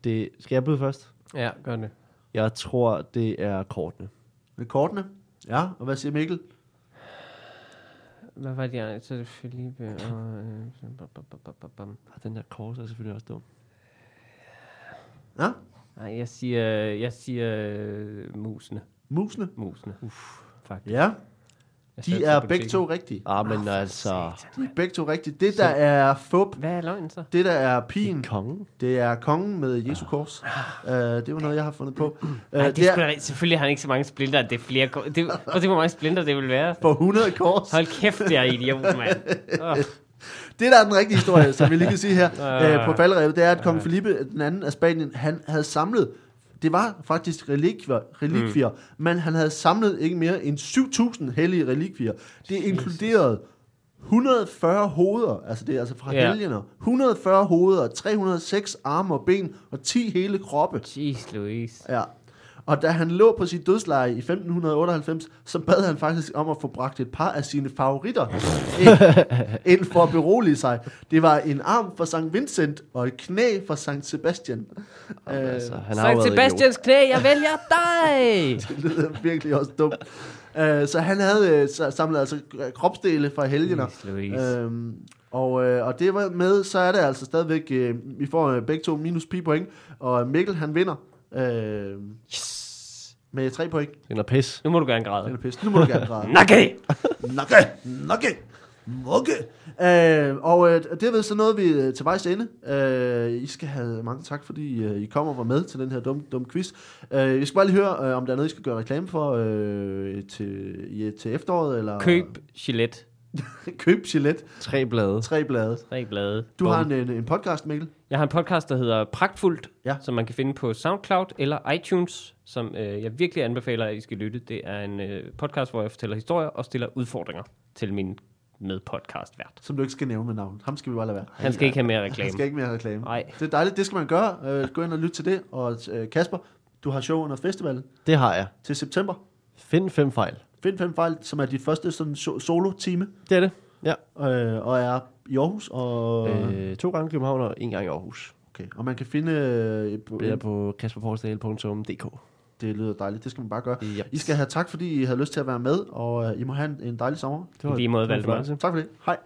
det... Skal jeg byde først? Ja, gør det. Jeg tror, det er kortene. Med kortene. Ja, og hvad siger Mikkel? Hvad var det, jeg... Så er det Felipe og... Øh, bam, bam, bam, bam, bam, bam. Og den der kors er selvfølgelig også dum. Ja, Nej, jeg siger... Jeg siger... Øh, musene. musene. Musene. Uff. Faktisk. Ja, de er begge det. to rigtige. Ah, men altså... De er begge to rigtige. Det, der er fup, Hvad er løgn så? det, der er pigen, Kongen? det er kongen med Jesu kors. Uh, det var noget, jeg har fundet på. Uh, Ej, det er, sgu da rigtigt. Selvfølgelig har han ikke så mange splinter, det er flere... Det, at se, hvor mange splinter det vil være. på 100 kors. Hold kæft, det er idiot, mand. Oh, Det, der er den rigtige historie, som vi lige kan sige her Ah. øh, på falderevet, det er, at kong Felipe, den anden af Spanien, han havde samlet, det var faktisk relikvier, relikvier mm. men han havde samlet ikke mere end 7.000 hellige relikvier. Det inkluderede 140 hoveder, altså det er altså fra Ja. helgener, 140 hoveder, 306 arme og ben og 10 hele kroppe. jeez, Louise. Ja. Og da han lå på sit dødsleje i 1598, så bad han faktisk om at få bragt et par af sine favoritter ind, ind for at berolige sig. Det var en arm for Sankt Vincent og et knæ for Sankt Sebastian. Øh, Altså, været Sebastians knæ, jeg vælger dig! det lyder virkelig også dumt. Øh, så han havde øh, så- samlet altså kropsdele fra helgener. Øhm, og, øh, og det var med, så er det altså stadigvæk, øh, vi får øh, begge to minus pi point, og Mikkel han vinder øh, Yes. med tre point. Den er pis. Nu må du gerne græde. er pisse. Nu må du gerne græde. Nakke! Nakke, nakke, nakke. Øh, og øh, derved så nåede vi øh, til vejs ende. Øh, I skal have mange tak, fordi øh, I kom og var med til den her dumme dum quiz. Øh, jeg skal bare lige høre, øh, om der er noget, I skal gøre reklame for øh, til, ja, til efteråret. Eller Køb Gillette. Køb Gillette. Tre blade. Tre blade. Tre blade. Du Bum. har en, en, en podcast, Mikkel. Jeg har en podcast, der hedder Pragtfuldt, Ja. som man kan finde på SoundCloud eller iTunes, som øh, jeg virkelig anbefaler, at I skal lytte. Det er en øh, podcast, hvor jeg fortæller historier og stiller udfordringer til min medpodcast-vært. Som du ikke skal nævne med navn. Ham skal vi bare lade være. Han skal ikke have mere Han reklame. skal ikke mere reklame. Nej. Det er dejligt, det skal man gøre. Øh, gå ind og lytte til det. Og øh, Kasper, du har show under festivalen Det har jeg. til september. Find fem fejl. Find fem fejl, som er de første sådan so- solo-time. Det er det. Ja. øh, og er i Aarhus. Og, øh. To gange i København og en gang i Aarhus. okay. og man kan finde... Øh, på- Det er på kasperporsdale.dk. det lyder dejligt, det skal man bare gøre. Yep. I skal have tak, fordi I havde lyst til at være med, og øh, I må have en, en dejlig sommer. Det var, I lige måde, Valdemar. Tak for det. Hej.